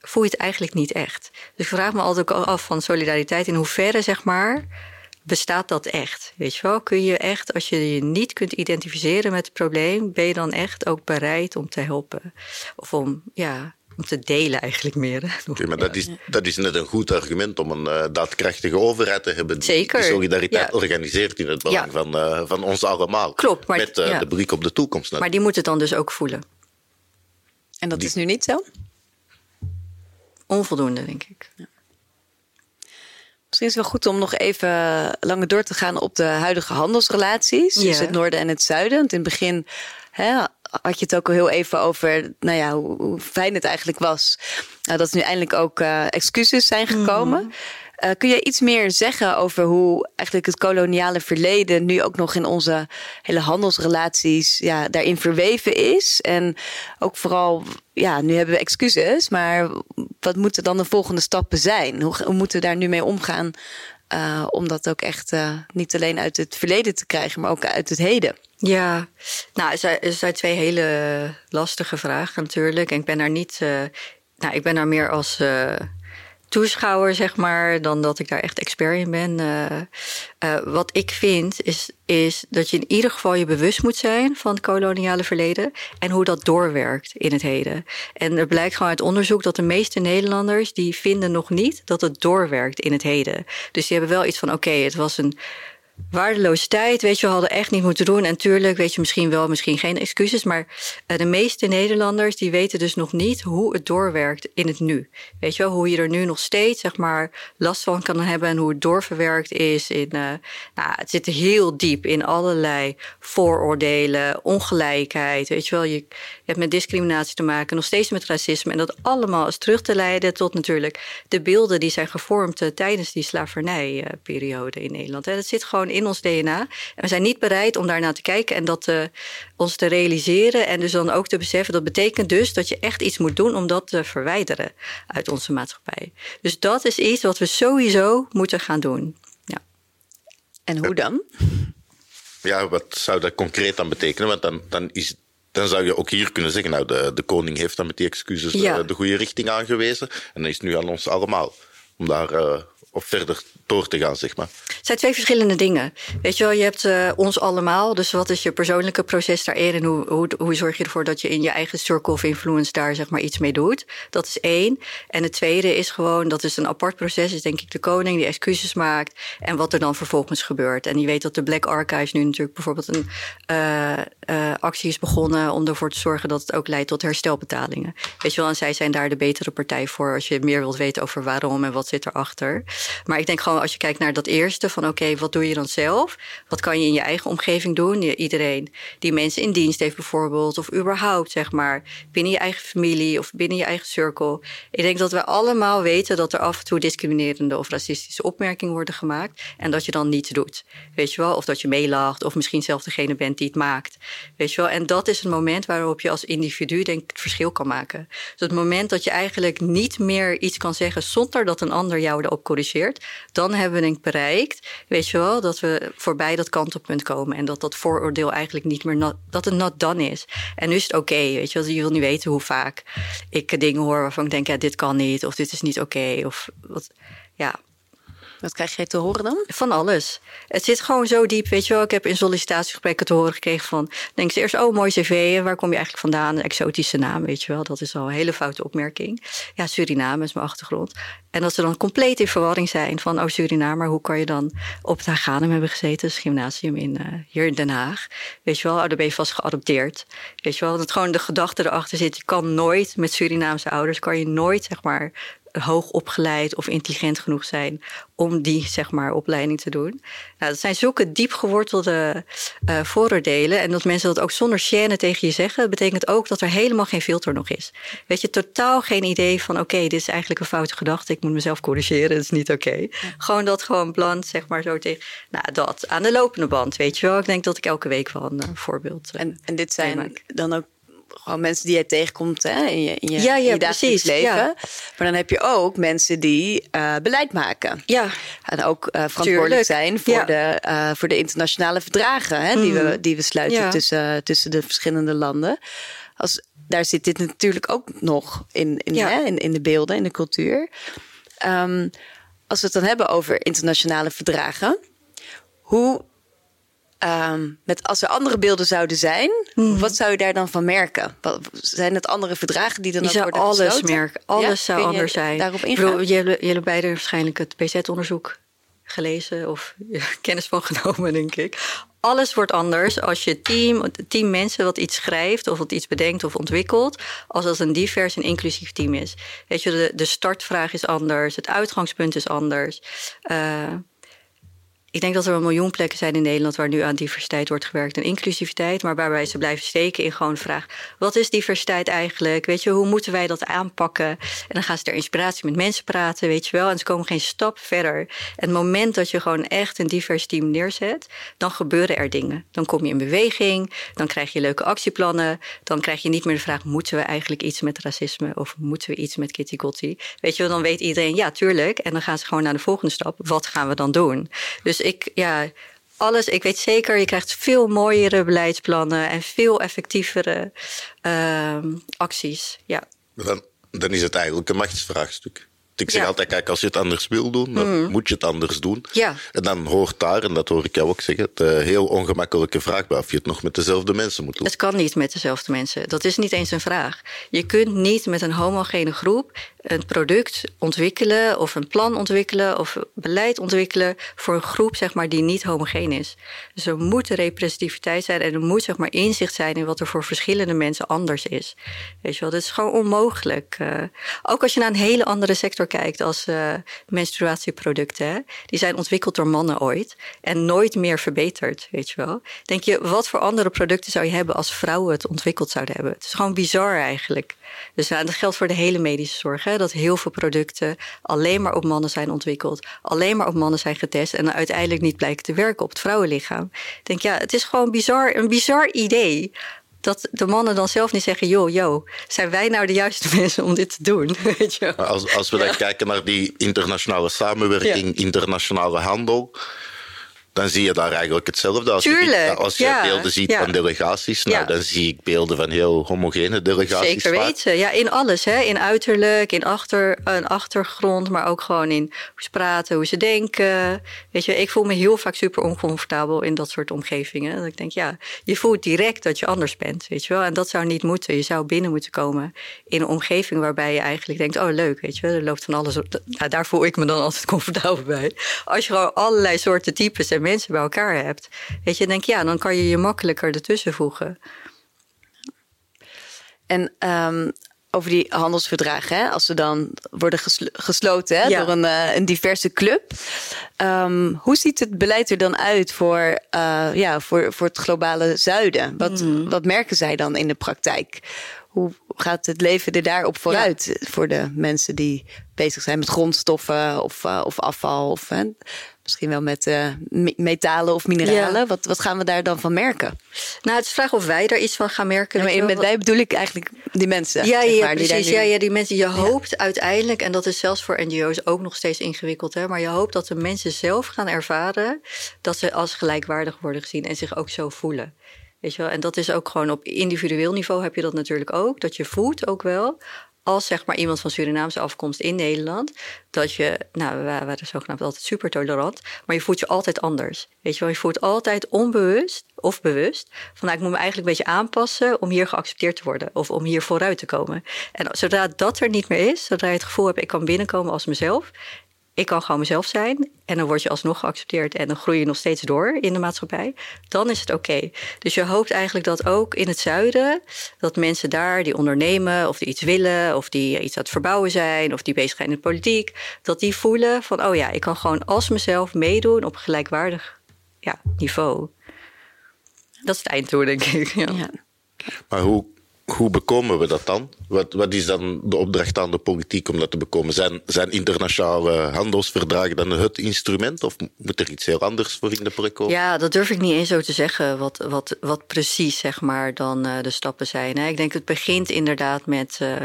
voel je het eigenlijk niet echt. Dus ik vraag me altijd af van solidariteit in hoeverre, zeg maar, bestaat dat echt? Weet je wel, kun je echt, als je je niet kunt identificeren met het probleem, ben je dan echt ook bereid om te helpen? Of om, ja, om te delen eigenlijk meer. Oké, maar dat is, dat is net een goed argument om een eh, daadkrachtige overheid te hebben die, Zeker, die solidariteit ja. organiseert in het belang Ja. van, eh, van ons allemaal. Klopt, maar- Met eh, ja. de blik op de toekomst. Maar die moeten het dan dus ook voelen. En dat is nu niet zo? Onvoldoende, denk ik. Misschien is het wel goed om nog even langer door te gaan op de huidige handelsrelaties. Ja. tussen het noorden en het zuiden. Want in het begin hè, had je het ook al heel even over nou ja, hoe, hoe fijn het eigenlijk was. Nou, dat er nu eindelijk ook eh, excuses zijn gekomen. Eh, kun je iets meer zeggen over hoe eigenlijk het koloniale verleden nu ook nog in onze hele handelsrelaties ja, daarin verweven is? En ook vooral, ja, nu hebben we excuses, maar wat moeten dan de volgende stappen zijn? Hoe, moeten we daar nu mee omgaan? eh, om dat ook echt eh, niet alleen uit het verleden te krijgen, maar ook uit het heden. Ja, nou, er zijn, twee hele lastige vragen natuurlijk. En ik ben daar niet, nou, ik ben daar meer als toeschouwer, zeg maar, dan dat ik daar echt expert in ben. Eh, eh, wat ik vind, is, is dat je in ieder geval je bewust moet zijn van het koloniale verleden en hoe dat doorwerkt in het heden. En er blijkt gewoon uit onderzoek dat de meeste Nederlanders die vinden nog niet dat het doorwerkt in het heden. Dus die hebben wel iets van: oké, het was een waardeloze tijd. Weet je, we hadden echt niet moeten doen. En tuurlijk, weet je, misschien wel, misschien geen excuses. Maar uh, de meeste Nederlanders, die weten dus nog niet hoe het doorwerkt in het nu. Weet je wel, hoe je er nu nog steeds, zeg maar, last van kan hebben. En hoe het doorverwerkt is in, uh, nou, het zit heel diep in allerlei vooroordelen, ongelijkheid. Weet je wel, je, hebt met discriminatie te maken, nog steeds met racisme. En dat allemaal is terug te leiden tot natuurlijk de beelden die zijn gevormd uh, tijdens die slavernijperiode in Nederland. En dat zit gewoon in ons DNA. En we zijn niet bereid om daarna te kijken en dat uh, ons te realiseren. En dus dan ook te beseffen. Dat betekent dus dat je echt iets moet doen om dat te verwijderen uit onze maatschappij. Dus dat is iets wat we sowieso moeten gaan doen. Ja. En hoe dan? Ja, wat zou dat concreet dan betekenen? Want dan, dan is dan zou je ook hier kunnen zeggen, nou, de, de koning heeft dan met die excuses ja. de, de goede richting aangewezen. En dan is het nu aan ons allemaal om daar uh, op verder door te gaan, zeg maar. Het zijn twee verschillende dingen. Weet je wel, je hebt uh, ons allemaal. Dus wat is je persoonlijke proces daarin? En hoe, hoe, zorg je ervoor dat je in je eigen circle of influence daar zeg maar iets mee doet? Dat is één. En het tweede is gewoon, dat is een apart proces, is denk ik de koning die excuses maakt. En wat er dan vervolgens gebeurt. En je weet dat de Black Archives nu natuurlijk bijvoorbeeld een uh, uh, actie is begonnen om ervoor te zorgen dat het ook leidt tot herstelbetalingen. Weet je wel, en zij zijn daar de betere partij voor als je meer wilt weten over waarom en wat zit erachter. Maar ik denk gewoon als je kijkt naar dat eerste van oké, wat doe je dan zelf? Wat kan je in je eigen omgeving doen? Iedereen die mensen in dienst heeft bijvoorbeeld of überhaupt zeg maar binnen je eigen familie of binnen je eigen cirkel. Ik denk dat we allemaal weten dat er af en toe discriminerende of racistische opmerkingen worden gemaakt en dat je dan niets doet. Weet je wel? Of dat je meelacht of misschien zelf degene bent die het maakt. Weet je wel? En dat is een moment waarop je als individu denk ik het verschil kan maken. Dus het moment dat je eigenlijk niet meer iets kan zeggen zonder dat een ander jou erop corrigeert, dan hebben we denk ik bereikt, weet je wel, dat we voorbij dat kantelpunt komen en dat dat vooroordeel eigenlijk niet meer, not, dat het not done is. En nu is het oké, weet je wel, je wil niet weten hoe vaak ik dingen hoor waarvan ik denk, ja, dit kan niet, of dit is niet oké, of wat, ja. Wat krijg je te horen dan? Van alles. Het zit gewoon zo diep, weet je wel. Ik heb in sollicitatiegesprekken te horen gekregen van... denk ze eerst, oh, mooi cv, waar kom je eigenlijk vandaan? Een exotische naam, weet je wel. Dat is al een hele foute opmerking. Ja, Suriname is mijn achtergrond. En dat ze dan compleet in verwarring zijn van... oh, Suriname, maar hoe kan je dan op het Haganum hebben gezeten? Het gymnasium in, uh, hier in Den Haag. Weet je wel, oh, daar ben je vast geadopteerd. Weet je wel, dat gewoon de gedachte erachter zit... je kan nooit met Surinaamse ouders... kan je nooit, zeg maar hoog opgeleid of intelligent genoeg zijn om die zeg maar, opleiding te doen. Nou, dat zijn zulke diep gewortelde uh, vooroordelen. En dat mensen dat ook zonder chaîne tegen je zeggen, betekent ook dat er helemaal geen filter nog is. Weet je, totaal geen idee van: oké, okay, dit is eigenlijk een foute gedachte. Ik moet mezelf corrigeren, dat is niet oké. Okay. Ja. Gewoon dat gewoon bland, zeg maar zo tegen. Nou, dat aan de lopende band, weet je wel. Ik denk dat ik elke week wel een uh, voorbeeld. Uh, en, en dit zijn dan ook gewoon mensen die je tegenkomt hè, in je, in je, ja, je dagelijks leven. Ja. Maar dan heb je ook mensen die uh, beleid maken. Ja. En ook uh, verantwoordelijk zijn voor, de, uh, voor de internationale verdragen hè, mm. die, we, die we sluiten tussen, tussen de verschillende landen. Als, daar zit dit natuurlijk ook nog in, in, hè, in, in de beelden, in de cultuur. Um, als we het dan hebben over internationale verdragen, hoe Um, met als er andere beelden zouden zijn, mm. wat zou je daar dan van merken? Wat, zijn het andere verdragen die dan je ook worden alles gesloten? merken. Alles ja? zou anders zijn. Daarop ingaan? Jullie, jullie beiden waarschijnlijk het PZ-onderzoek gelezen of kennis van genomen, denk ik. Alles wordt anders als je team, team mensen wat iets schrijft of wat iets bedenkt of ontwikkelt, als dat een divers en inclusief team is. Weet je, de, de startvraag is anders, het uitgangspunt is anders. Uh, ik denk dat er een miljoen plekken zijn in Nederland waar nu aan diversiteit wordt gewerkt en inclusiviteit, maar waarbij ze blijven steken in gewoon de vraag: wat is diversiteit eigenlijk? Weet je, hoe moeten wij dat aanpakken? En dan gaan ze ter inspiratie met mensen praten, weet je wel, en ze komen geen stap verder. En het moment dat je gewoon echt een divers team neerzet, dan gebeuren er dingen. Dan kom je in beweging, dan krijg je leuke actieplannen, dan krijg je niet meer de vraag: moeten we eigenlijk iets met racisme of moeten we iets met kitty? Weet je wel, dan weet iedereen ja, tuurlijk. En dan gaan ze gewoon naar de volgende stap: wat gaan we dan doen? Dus ik, ja, alles, ik weet zeker, je krijgt veel mooiere beleidsplannen en veel effectievere uh, acties. Ja. Dan, dan is het eigenlijk een machtsvraagstuk. Ik zeg Ja. altijd, kijk, als je het anders wil doen, dan moet je het anders doen. Ja. En dan hoort daar, en dat hoor ik jou ook zeggen, de heel ongemakkelijke vraag bij of je het nog met dezelfde mensen moet doen. Het kan niet met dezelfde mensen. Dat is niet eens een vraag. Je kunt niet met een homogene groep een product ontwikkelen of een plan ontwikkelen of beleid ontwikkelen voor een groep zeg maar, die niet homogeen is. Dus er moet representativiteit zijn en er moet zeg maar, inzicht zijn in wat er voor verschillende mensen anders is. Weet je wel, dat is gewoon onmogelijk. Eh, ook als je naar een hele andere sector kijkt als eh, menstruatieproducten. Hè? Die zijn ontwikkeld door mannen ooit en nooit meer verbeterd. Weet je wel. Denk je, wat voor andere producten zou je hebben als vrouwen het ontwikkeld zouden hebben? Het is gewoon bizar eigenlijk. Dus nou, dat geldt voor de hele medische zorg. Hè? Dat heel veel producten alleen maar op mannen zijn ontwikkeld. Alleen maar op mannen zijn getest. En uiteindelijk niet blijken te werken op het vrouwenlichaam. Denk, ja, het is gewoon bizar, een bizar idee. Dat de mannen dan zelf niet zeggen: joh, joh, zijn wij nou de juiste mensen om dit te doen? Weet je? Als, als we dan kijken naar die internationale samenwerking, internationale handel, dan zie je daar eigenlijk hetzelfde. Als je, als je ja, beelden ziet ja. van delegaties, nou, Ja. dan zie ik beelden van heel homogene delegaties. Zeker weten. Ja, in alles. Hè? In uiterlijk, in achter, een achtergrond, maar ook gewoon in hoe ze praten, hoe ze denken. Weet je, ik voel me heel vaak super oncomfortabel in dat soort omgevingen. Dat ik denk, ja, je voelt direct dat je anders bent, weet je wel. En dat zou niet moeten. Je zou binnen moeten komen in een omgeving waarbij je eigenlijk denkt, oh leuk, weet je wel. Er loopt van alles op. Nou, daar voel ik me dan altijd comfortabel bij. Als je gewoon allerlei soorten types en mensen bij elkaar hebt. Weet je, denk ja, dan kan je je makkelijker ertussen voegen. En ehm, over die handelsverdragen, hè, als ze dan worden geslo- gesloten hè, Ja. door een, eh, een diverse club. Ehm, hoe ziet het beleid er dan uit voor, eh, ja, voor, voor het globale zuiden? Wat, Hmm. wat merken zij dan in de praktijk? Hoe gaat het leven er daarop vooruit voor de mensen die bezig zijn met grondstoffen of, eh, of afval of misschien wel met eh, me- metalen of mineralen? Ja. Wat, wat gaan we daar dan van merken? Nou, het is de vraag of wij daar iets van gaan merken. Ja, maar met wij bedoel ik eigenlijk die mensen. Ja, ja, maar, precies. Ja, ja, die mensen. Je hoopt uiteindelijk, en dat is zelfs voor NGO's ook nog steeds ingewikkeld, hè, maar je hoopt dat de mensen zelf gaan ervaren dat ze als gelijkwaardig worden gezien en zich ook zo voelen. Weet je wel? En dat is ook gewoon op individueel niveau heb je dat natuurlijk ook. Dat je voelt ook wel, als zeg maar iemand van Surinaamse afkomst in Nederland, dat je, nou, we waren zogenaamd altijd super tolerant, maar je voelt je altijd anders. Weet je wel, je voelt altijd onbewust of bewust van, nou, ik moet me eigenlijk een beetje aanpassen om hier geaccepteerd te worden of om hier vooruit te komen. En zodra dat er niet meer is, zodra je het gevoel hebt, ik kan binnenkomen als mezelf, ik kan gewoon mezelf zijn en dan word je alsnog geaccepteerd en dan groei je nog steeds door in de maatschappij, dan is het oké. Dus je hoopt eigenlijk dat ook in het zuiden, dat mensen daar die ondernemen of die iets willen of die iets aan het verbouwen zijn of die bezig zijn in de politiek, dat die voelen van, oh ja, ik kan gewoon als mezelf meedoen op gelijkwaardig ja, niveau. Dat is het einddoel, denk ik. Ja. Maar hoe, hoe bekomen we dat dan? Wat, wat is dan de opdracht aan de politiek om dat te bekomen? Zijn, zijn internationale handelsverdragen dan het instrument? Of moet er iets heel anders voor in de plek komen? Ja, dat durf ik niet eens zo te zeggen, wat, wat, wat precies zeg maar dan eh, de stappen zijn. Hè. Ik denk het begint inderdaad met, eh,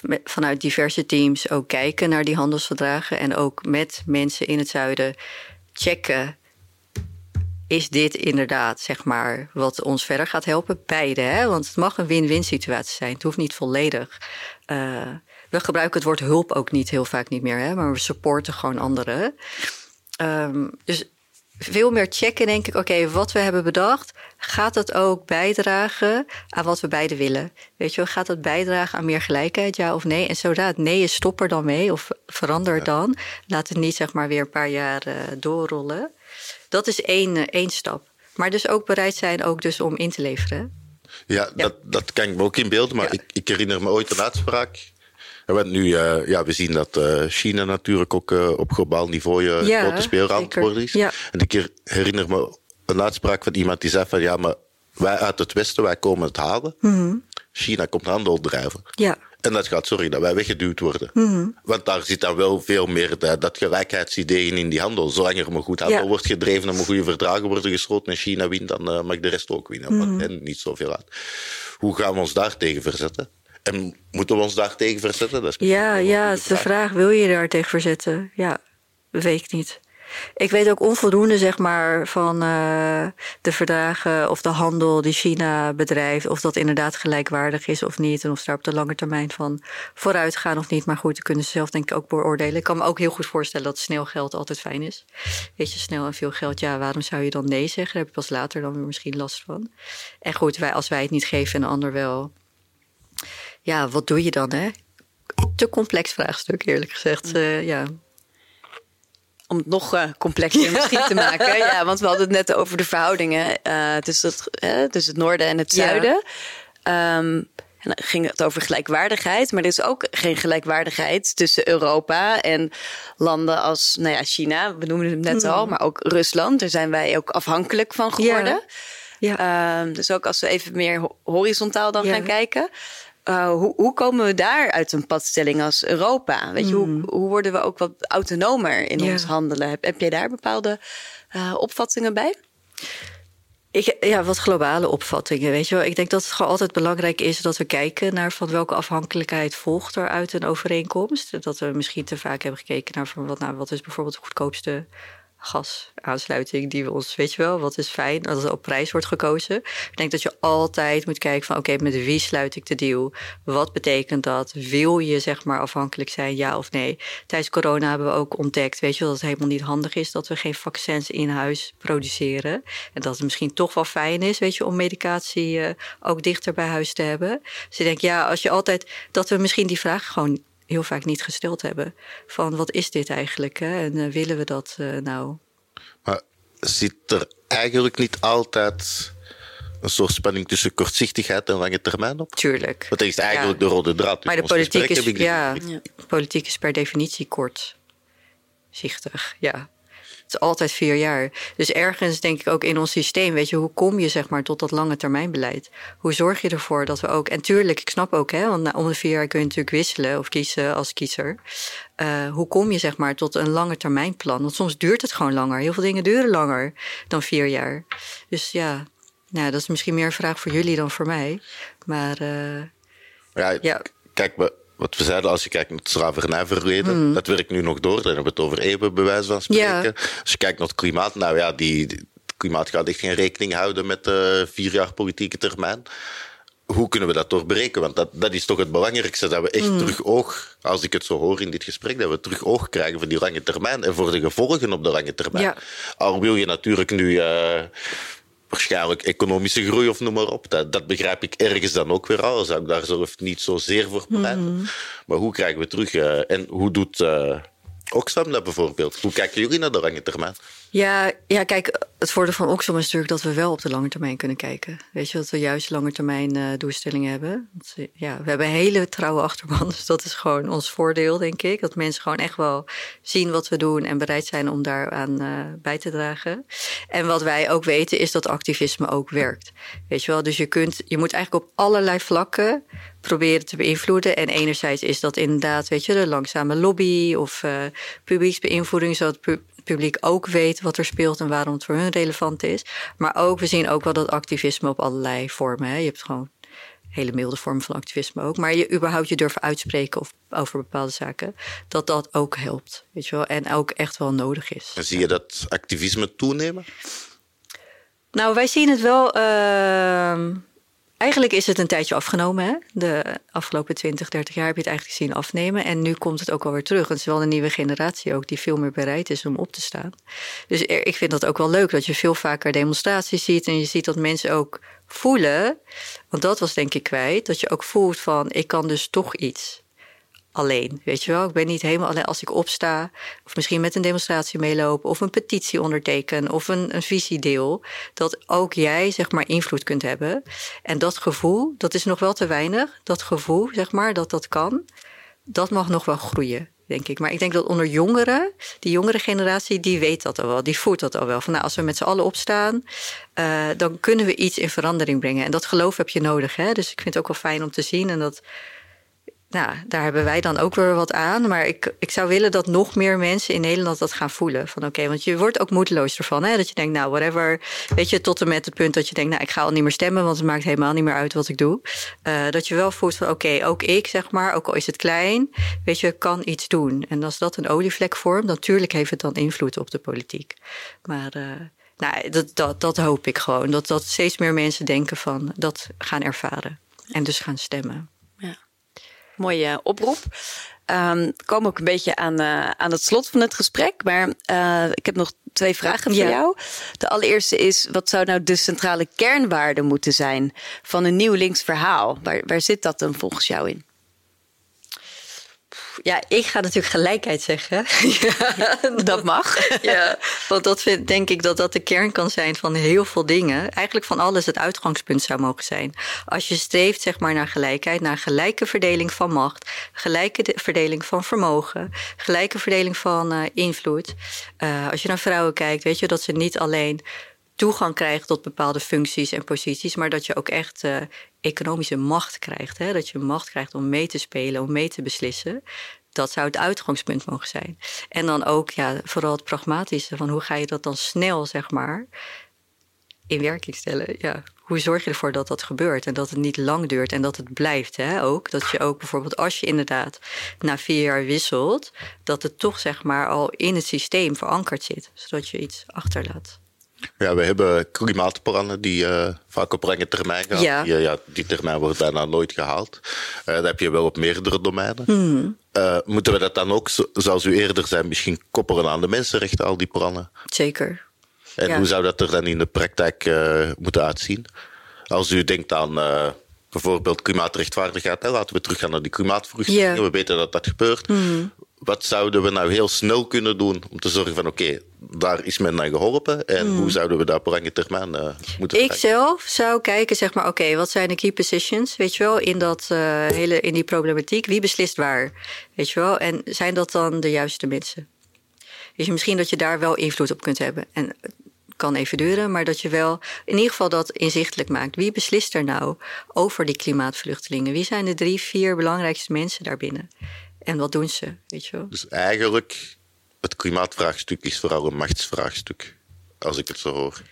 met vanuit diverse teams ook kijken naar die handelsverdragen en ook met mensen in het zuiden checken. Is dit inderdaad, zeg maar, wat ons verder gaat helpen? Beide, hè? want het mag een win-win situatie zijn. Het hoeft niet volledig. Eh, we gebruiken het woord hulp ook niet heel vaak niet meer, hè? maar we supporten gewoon anderen. Ehm, dus veel meer checken, denk ik. Oké, wat we hebben bedacht, gaat dat ook bijdragen aan wat we beide willen? Weet je wel, gaat dat bijdragen aan meer gelijkheid, ja of nee? En zodra het nee is, stop er dan mee of verander dan. Laat het niet zeg maar weer een paar jaar doorrollen. Dat is één, eh, één stap. Maar dus ook bereid zijn ook dus om in te leveren. Ja, Dat, dat kan ik me ook inbeelden. Maar Ja. ik, ik herinner me ooit een uitspraak. En Want nu, eh, ja, we zien dat eh, China natuurlijk ook op globaal niveau Ja, grote speler aan het zeker. worden is. Ja. En ik her- herinner me een uitspraak van iemand die zei van ja, maar wij uit het Westen, wij komen het halen. Mhm. China komt handel drijven. Ja, En dat gaat zorgen dat wij weggeduwd worden. Mhm. Want daar zit dan wel veel meer dat, dat gelijkheidsidee in, die handel. Zolang er maar goed handel Ja. wordt gedreven en maar goede verdragen worden gesloten en China wint, dan eh, mag de rest ook winnen. Mhm. Maar hen niet zoveel uit. Hoe gaan we ons daar tegen verzetten? En moeten we ons daar tegen verzetten? Dat is ja, ja de vraag, wil je daar tegen verzetten? Ja, weet ik niet. Ik weet ook onvoldoende, zeg maar, van uh, de verdragen of de handel die China bedrijft. Of dat inderdaad gelijkwaardig is of niet. En of ze daar op de lange termijn van vooruit gaan of niet. Maar goed, dat kunnen ze zelf denk ik ook beoordelen. Ik kan me ook heel goed voorstellen dat snel geld altijd fijn is. Weet je, snel en veel geld. Ja, waarom zou je dan nee zeggen? Daar heb je pas later dan weer misschien last van. En goed, wij, als wij het niet geven en de ander wel. Ja, wat doe je dan, hè? Te complex vraagstuk, eerlijk gezegd. Uh, ja om het nog uh, complexer misschien te maken. Ja, want we hadden het net over de verhoudingen uh, tussen, het, uh, tussen het noorden en het zuiden. Ja. Um, en dan ging het over gelijkwaardigheid. Maar er is ook geen gelijkwaardigheid tussen Europa en landen als nou ja, China. We noemen het net mm. al, maar ook Rusland. Daar zijn wij ook afhankelijk van geworden. Ja. ja. Um, dus ook als we even meer horizontaal dan gaan kijken. Uh, hoe, hoe, komen we daar uit een padstelling als Europa? Weet je, hoe, hmm. hoe, worden we ook wat autonomer in ons handelen? Heb, heb jij daar bepaalde uh, opvattingen bij? Ik, ja, wat globale opvattingen. Weet je wel. Ik denk dat het gewoon altijd belangrijk is dat we kijken naar van welke afhankelijkheid volgt er uit een overeenkomst. Dat we misschien te vaak hebben gekeken naar van wat, nou, wat is bijvoorbeeld de goedkoopste gasaansluiting die we ons, weet je wel, wat is fijn als er op prijs wordt gekozen. Ik denk dat je altijd moet kijken van oké, met wie sluit ik de deal? Wat betekent dat? Wil je zeg maar afhankelijk zijn, ja of nee? Tijdens corona hebben we ook ontdekt, weet je wel, dat het helemaal niet handig is dat we geen vaccins in huis produceren. En dat het misschien toch wel fijn is, weet je, om medicatie uh, ook dichter bij huis te hebben. Dus ik denk, ja, als je altijd, dat we misschien die vraag gewoon heel vaak niet gesteld hebben. Van wat is dit eigenlijk? Hè? En uh, willen we dat uh, nou? Maar zit er eigenlijk niet altijd een soort spanning tussen kortzichtigheid en lange termijn op? Tuurlijk. Dat is eigenlijk ja. de rode draad. Maar de politiek is, ja, politiek is per definitie kortzichtig. Ja. Het is altijd vier jaar. Dus ergens denk ik ook in ons systeem, weet je, hoe kom je zeg maar tot dat lange termijn beleid? Hoe zorg je ervoor dat we ook, en tuurlijk, ik snap ook, hè, want na, om de vier jaar kun je natuurlijk wisselen of kiezen als kiezer. Uh, hoe kom je zeg maar tot een lange termijn plan? Want soms duurt het gewoon langer. Heel veel dingen duren langer dan vier jaar. Dus ja, nou, dat is misschien meer een vraag voor jullie dan voor mij. Maar uh, ja, ja, kijk, we wat we zeiden, als je kijkt naar het slavernijverleden, mm. dat werkt nu nog door. Dan hebben we het over eeuwen, bij wijze van spreken. Als je kijkt naar het klimaat, nou ja, die, het klimaat gaat echt geen rekening houden met de vier jaar politieke termijn. Hoe kunnen we dat doorbreken? Want dat, dat is toch het belangrijkste, dat we echt mm. terug oog, als ik het zo hoor in dit gesprek, dat we terug oog krijgen voor die lange termijn en voor de gevolgen op de lange termijn. Ja. Al wil je natuurlijk nu... Uh, waarschijnlijk economische groei of noem maar op. Dat, dat begrijp ik ergens dan ook weer al. Zou ik daar zelf niet zozeer voor pleiten. Mm Maar hoe krijgen we terug? Uh, en hoe doet uh, Oxfam dat bijvoorbeeld? Hoe kijken jullie naar de lange termijn? Ja, ja, kijk, het voordeel van Oxfam is natuurlijk dat we wel op de lange termijn kunnen kijken. Weet je, dat we juist lange termijn uh, doelstellingen hebben. Want, ja, we hebben een hele trouwe achterban, dus dat is gewoon ons voordeel, denk ik. Dat mensen gewoon echt wel zien wat we doen en bereid zijn om daaraan uh, bij te dragen. En wat wij ook weten is dat activisme ook werkt. Weet je wel, dus je, kunt, je moet eigenlijk op allerlei vlakken proberen te beïnvloeden. En enerzijds is dat inderdaad, weet je, de langzame lobby of uh, publieksbeïnvloeding, zodat publiek ook weet wat er speelt en waarom het voor hun relevant is. Maar ook, we zien ook wel dat activisme op allerlei vormen. Hè. Je hebt gewoon hele milde vormen van activisme ook. Maar je überhaupt je durven uitspreken of over bepaalde zaken, dat dat ook helpt. Weet je wel? En ook echt wel nodig is. En zie je dat activisme toenemen? Nou, wij zien het wel. Uh, Eigenlijk is het een tijdje afgenomen. Hè? De afgelopen 20, 30 jaar heb je het eigenlijk zien afnemen. En nu komt het ook alweer terug. Het is wel een nieuwe generatie ook die veel meer bereid is om op te staan. Dus ik vind dat ook wel leuk dat je veel vaker demonstraties ziet. En je ziet dat mensen ook voelen. Want dat was denk ik kwijt. Dat je ook voelt van ik kan dus toch iets alleen. Weet je wel, ik ben niet helemaal alleen als ik opsta, of misschien met een demonstratie meelopen, of een petitie onderteken, of een, een visie deel. Dat ook jij, zeg maar, invloed kunt hebben. En dat gevoel, dat is nog wel te weinig. Dat gevoel, zeg maar, dat dat kan, dat mag nog wel groeien. Denk ik. Maar ik denk dat onder jongeren, die jongere generatie, die weet dat al wel. Die voelt dat al wel. Van nou, als we met z'n allen opstaan, uh, dan kunnen we iets in verandering brengen. En dat geloof heb je nodig. Hè? Dus ik vind het ook wel fijn om te zien. En dat nou, daar hebben wij dan ook weer wat aan. Maar ik, ik zou willen dat nog meer mensen in Nederland dat gaan voelen. Van oké, want je wordt ook moedeloos ervan. Hè? Dat je denkt, nou, whatever. Weet je, tot en met het punt dat je denkt, nou, ik ga al niet meer stemmen, want het maakt helemaal niet meer uit wat ik doe. Uh, dat je wel voelt van oké, ook ik, zeg maar, ook al is het klein, weet je, kan iets doen. En als dat een olievlek vormt, natuurlijk heeft het dan invloed op de politiek. Maar. Uh, nou, dat, dat, dat hoop ik gewoon. Dat, dat steeds meer mensen denken van dat gaan ervaren. En dus gaan stemmen. Mooie oproep. Um, komen ook een beetje aan, uh, aan het slot van het gesprek. Maar uh, ik heb nog twee vragen voor jou. De allereerste is: wat zou nou de centrale kernwaarde moeten zijn van een nieuw links verhaal? Waar, waar zit dat dan volgens jou in? Ja, ik ga natuurlijk gelijkheid zeggen. ja, dat mag. ja, want dat vind, denk ik dat dat de kern kan zijn van heel veel dingen. Eigenlijk van alles het uitgangspunt zou mogen zijn. Als je streeft zeg maar, naar gelijkheid, naar gelijke verdeling van macht, gelijke verdeling van vermogen, gelijke verdeling van uh, invloed. Uh, als je naar vrouwen kijkt, weet je dat ze niet alleen toegang krijgen tot bepaalde functies en posities, maar dat je ook echt uh, economische macht krijgt. Hè? Dat je macht krijgt om mee te spelen, om mee te beslissen. Dat zou het uitgangspunt mogen zijn. En dan ook ja, vooral het pragmatische van hoe ga je dat dan snel, zeg maar, in werking stellen. Ja, hoe zorg je ervoor dat dat gebeurt en dat het niet lang duurt en dat het blijft hè, ook. Dat je ook bijvoorbeeld als je inderdaad na vier jaar wisselt, dat het toch zeg maar al in het systeem verankerd zit, zodat je iets achterlaat. Ja, we hebben klimaatplannen die uh, vaak op lange termijn gaan. Ja. Die, ja, die termijn wordt bijna nooit gehaald. Uh, dat heb je wel op meerdere domeinen. Mm. Uh, moeten we dat dan ook, zoals u eerder zei, misschien koppelen aan de mensenrechten, al die plannen? Zeker. En ja. hoe zou dat er dan in de praktijk moeten uitzien? Als u denkt aan bijvoorbeeld klimaatrechtvaardigheid, hè, laten we teruggaan naar die klimaatvluchtelingen. Yeah. We weten dat dat gebeurt. Mm wat zouden we nou heel snel kunnen doen om te zorgen van oké, daar is men naar geholpen en hoe hmm. zouden we daar op lange termijn uh, moeten Ik zelf zou kijken, zeg maar, oké, wat zijn de key positions, weet je wel, in, dat, uh, hele, in die problematiek. Wie beslist waar, weet je wel? En zijn dat dan de juiste mensen? Dus misschien dat je daar wel invloed op kunt hebben. En het kan even duren, maar dat je wel in ieder geval dat inzichtelijk maakt. Wie beslist er nou over die klimaatvluchtelingen? Wie zijn de drie, vier belangrijkste mensen daarbinnen? En wat doen ze, weet je wel? Dus eigenlijk, het klimaatvraagstuk is vooral een machtsvraagstuk, als ik het zo hoor.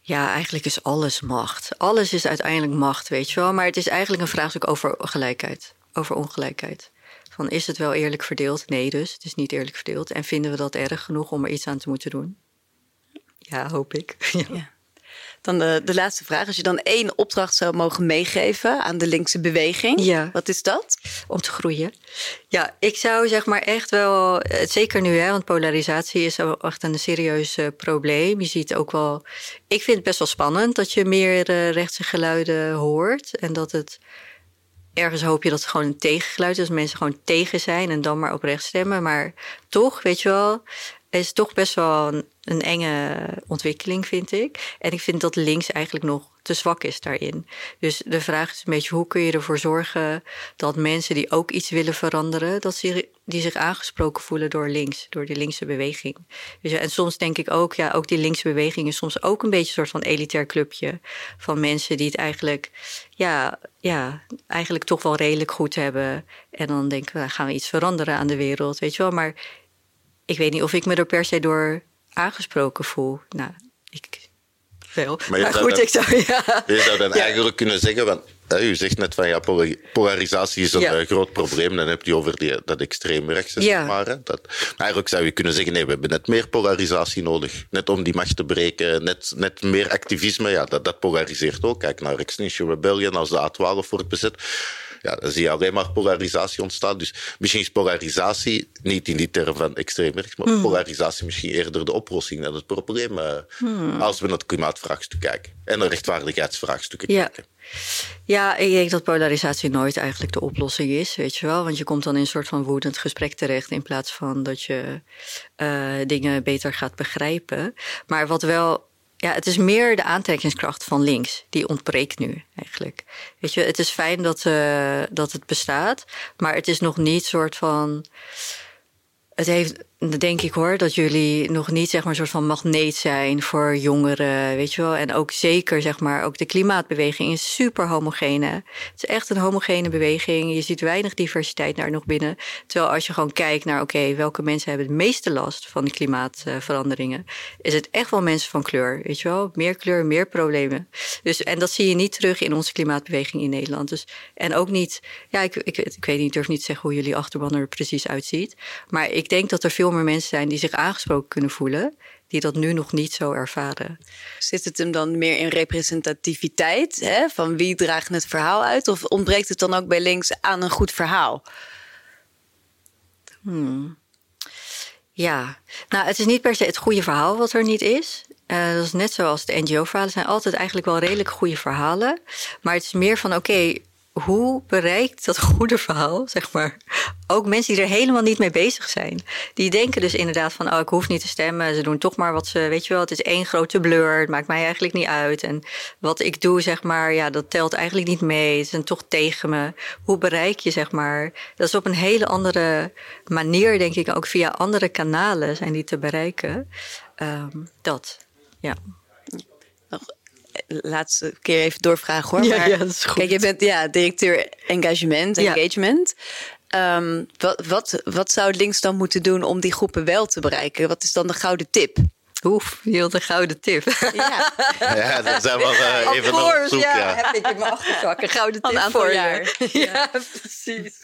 Ja, eigenlijk is alles macht. Alles is uiteindelijk macht, weet je wel. Maar het is eigenlijk een vraagstuk over gelijkheid, over ongelijkheid. Van is het wel eerlijk verdeeld? Nee, dus het is niet eerlijk verdeeld. En vinden we dat erg genoeg om er iets aan te moeten doen? Ja, hoop ik. ja. ja. Dan de, de laatste vraag. Als je dan één opdracht zou mogen meegeven aan de linkse beweging, ja. wat is dat? Om te groeien. Ja, ik zou zeg maar echt wel, eh, zeker nu, hè, want polarisatie is echt een serieus uh, probleem. Je ziet ook wel, ik vind het best wel spannend dat je meer uh, rechtse geluiden hoort en dat het ergens hoop je dat het gewoon een tegengeluid is. Dat mensen gewoon tegen zijn en dan maar op rechts stemmen. Maar toch, weet je wel, is toch best wel een, enge ontwikkeling, vind ik. En ik vind dat links eigenlijk nog te zwak is daarin. Dus de vraag is een beetje hoe kun je ervoor zorgen dat mensen die ook iets willen veranderen, dat ze, die zich aangesproken voelen door links, door die linkse beweging. Dus, en soms denk ik ook, ja, ook die linkse beweging is soms ook een beetje een soort van elitair clubje van mensen die het eigenlijk, ja, ja, eigenlijk toch wel redelijk goed hebben. En dan denken we, gaan we iets veranderen aan de wereld, weet je wel. Maar ik weet niet of ik me er per se door aangesproken voel. Nou, ik wel. Maar, maar goed, ik zou... Ja. Je zou dan eigenlijk kunnen zeggen... Want, u zegt net van ja, polarisatie is een ja. Eh, groot probleem. Dan heb je over die, dat extreemrechtse. Ja. Maar, dat, maar eigenlijk zou je kunnen zeggen: nee, we hebben net meer polarisatie nodig. Net om die macht te breken, net, net meer activisme. Ja, dat, dat polariseert ook. Kijk naar Extinction Rebellion als de A12 wordt bezet ja, dan zie je alleen maar polarisatie ontstaan. Dus misschien is polarisatie niet in die term van extreem rechts, maar hmm. polarisatie misschien eerder de oplossing dan het probleem. Uh, Als we naar het klimaatvraagstuk kijken en de rechtvaardigheidsvraagstukken kijken. Ja, ik denk dat polarisatie nooit eigenlijk de oplossing is, weet je wel. Want je komt dan in een soort van woedend gesprek terecht in plaats van dat je uh, dingen beter gaat begrijpen. Maar wat wel ja, het is meer de aantrekkingskracht van links. Die ontbreekt nu eigenlijk. Weet je, het is fijn dat, uh, dat het bestaat. Maar het is nog niet soort van. Het heeft, dan denk ik hoor dat jullie nog niet zeg maar een soort van magneet zijn voor jongeren, weet je wel. En ook zeker zeg maar, ook de klimaatbeweging is super homogene. Het is echt een homogene beweging. Je ziet weinig diversiteit daar nog binnen. Terwijl als je gewoon kijkt naar, oké, welke mensen hebben het meeste last van de klimaatveranderingen, is het echt wel mensen van kleur, weet je wel. Meer kleur, meer problemen. Dus, en dat zie je niet terug in onze klimaatbeweging in Nederland. Dus, en ook niet, ja, ik, ik, ik weet niet, ik durf niet te zeggen hoe jullie achterban er precies uitziet. Maar ik denk dat er veel mensen zijn die zich aangesproken kunnen voelen, die dat nu nog niet zo ervaren. Zit het hem dan meer in representativiteit? Hè? Van wie draagt het verhaal uit? Of ontbreekt het dan ook bij links aan een goed verhaal? Hmm. Ja, nou, het is niet per se het goede verhaal wat er niet is. Uh, dat is net zoals de NGO-verhalen zijn altijd eigenlijk wel redelijk goede verhalen. Maar het is meer van, oké, hoe bereikt dat goede verhaal, zeg maar, ook mensen die er helemaal niet mee bezig zijn. Die denken dus inderdaad van, oh, ik hoef niet te stemmen. Ze doen toch maar wat ze, weet je wel, het is één grote blur. Het maakt mij eigenlijk niet uit. En wat ik doe, zeg maar, ja, dat telt eigenlijk niet mee. Ze zijn toch tegen me. Hoe bereik je, zeg maar, dat is op een hele andere manier, denk ik, ook via andere kanalen zijn die te bereiken. Um, dat, ja laatste keer even doorvragen hoor. Ja, maar, ja, dat is goed. Kijk, je bent ja, directeur engagement, engagement. Um, wat, wat, wat zou links dan moeten doen om die groepen wel te bereiken? Wat is dan de gouden tip? Oef, heel de gouden tip. Ja, ja dat zijn wel uh, even course, op zoek. Ja, Ja. heb ik in mijn achterzak. Een gouden tip Al een aantal voor jaar. je. Ja, precies.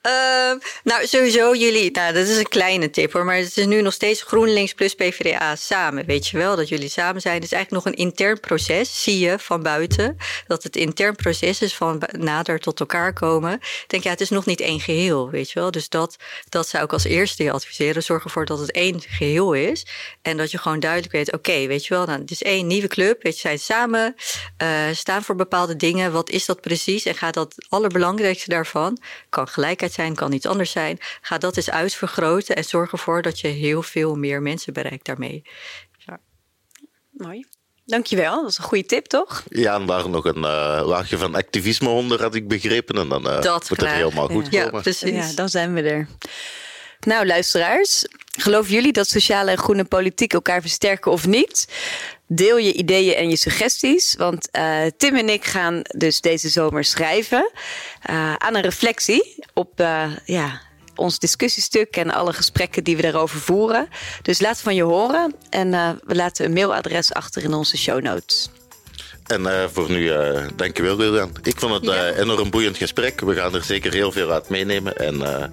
Ehm, nou, sowieso jullie, nou, dat is een kleine tip hoor, maar het is nu nog steeds GroenLinks plus PvdA samen. Weet je wel dat jullie samen zijn? Het is eigenlijk nog een intern proces, zie je van buiten. Dat het intern proces is van nader tot elkaar komen. Ik denk, ja, het is nog niet één geheel, weet je wel. Dus dat, dat zou ik als eerste je adviseren. Zorg ervoor dat het één geheel is. En dat je gewoon duidelijk weet, oké, weet je wel, nou, het is één nieuwe club. Weet je, zijn samen, eh, staan voor bepaalde dingen. Wat is dat precies? En gaat dat allerbelangrijkste daarvan, kan gelijkheid zijn, kan iets anders zijn. Ga dat eens uitvergroten en zorg ervoor dat je heel veel meer mensen bereikt daarmee. Mooi. Dankjewel, dat is een goede tip, toch? Ja, en daar nog een eh, laagje van activisme onder, had ik begrepen. En dan eh, Dat moet het helemaal goed Ja, komen. precies. Ja, dan zijn we er. Nou, luisteraars, geloven jullie dat sociale en groene politiek elkaar versterken of niet? Deel je ideeën en je suggesties, want eh, Tim en ik gaan dus deze zomer schrijven eh, aan een reflectie op eh, ja, ons discussiestuk en alle gesprekken die we daarover voeren. Dus laat van je horen en we laten een mailadres achter in onze show notes. En eh, voor nu, eh dankjewel Lilian. Ik vond het Ja. eh enorm boeiend gesprek. We gaan er zeker heel veel uit meenemen. En eh,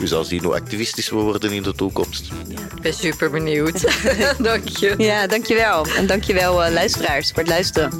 u zal zien hoe activistisch we worden in de toekomst. Ik ben super benieuwd. Dank je. Ja, dankjewel. En dankjewel uh, luisteraars voor het luisteren.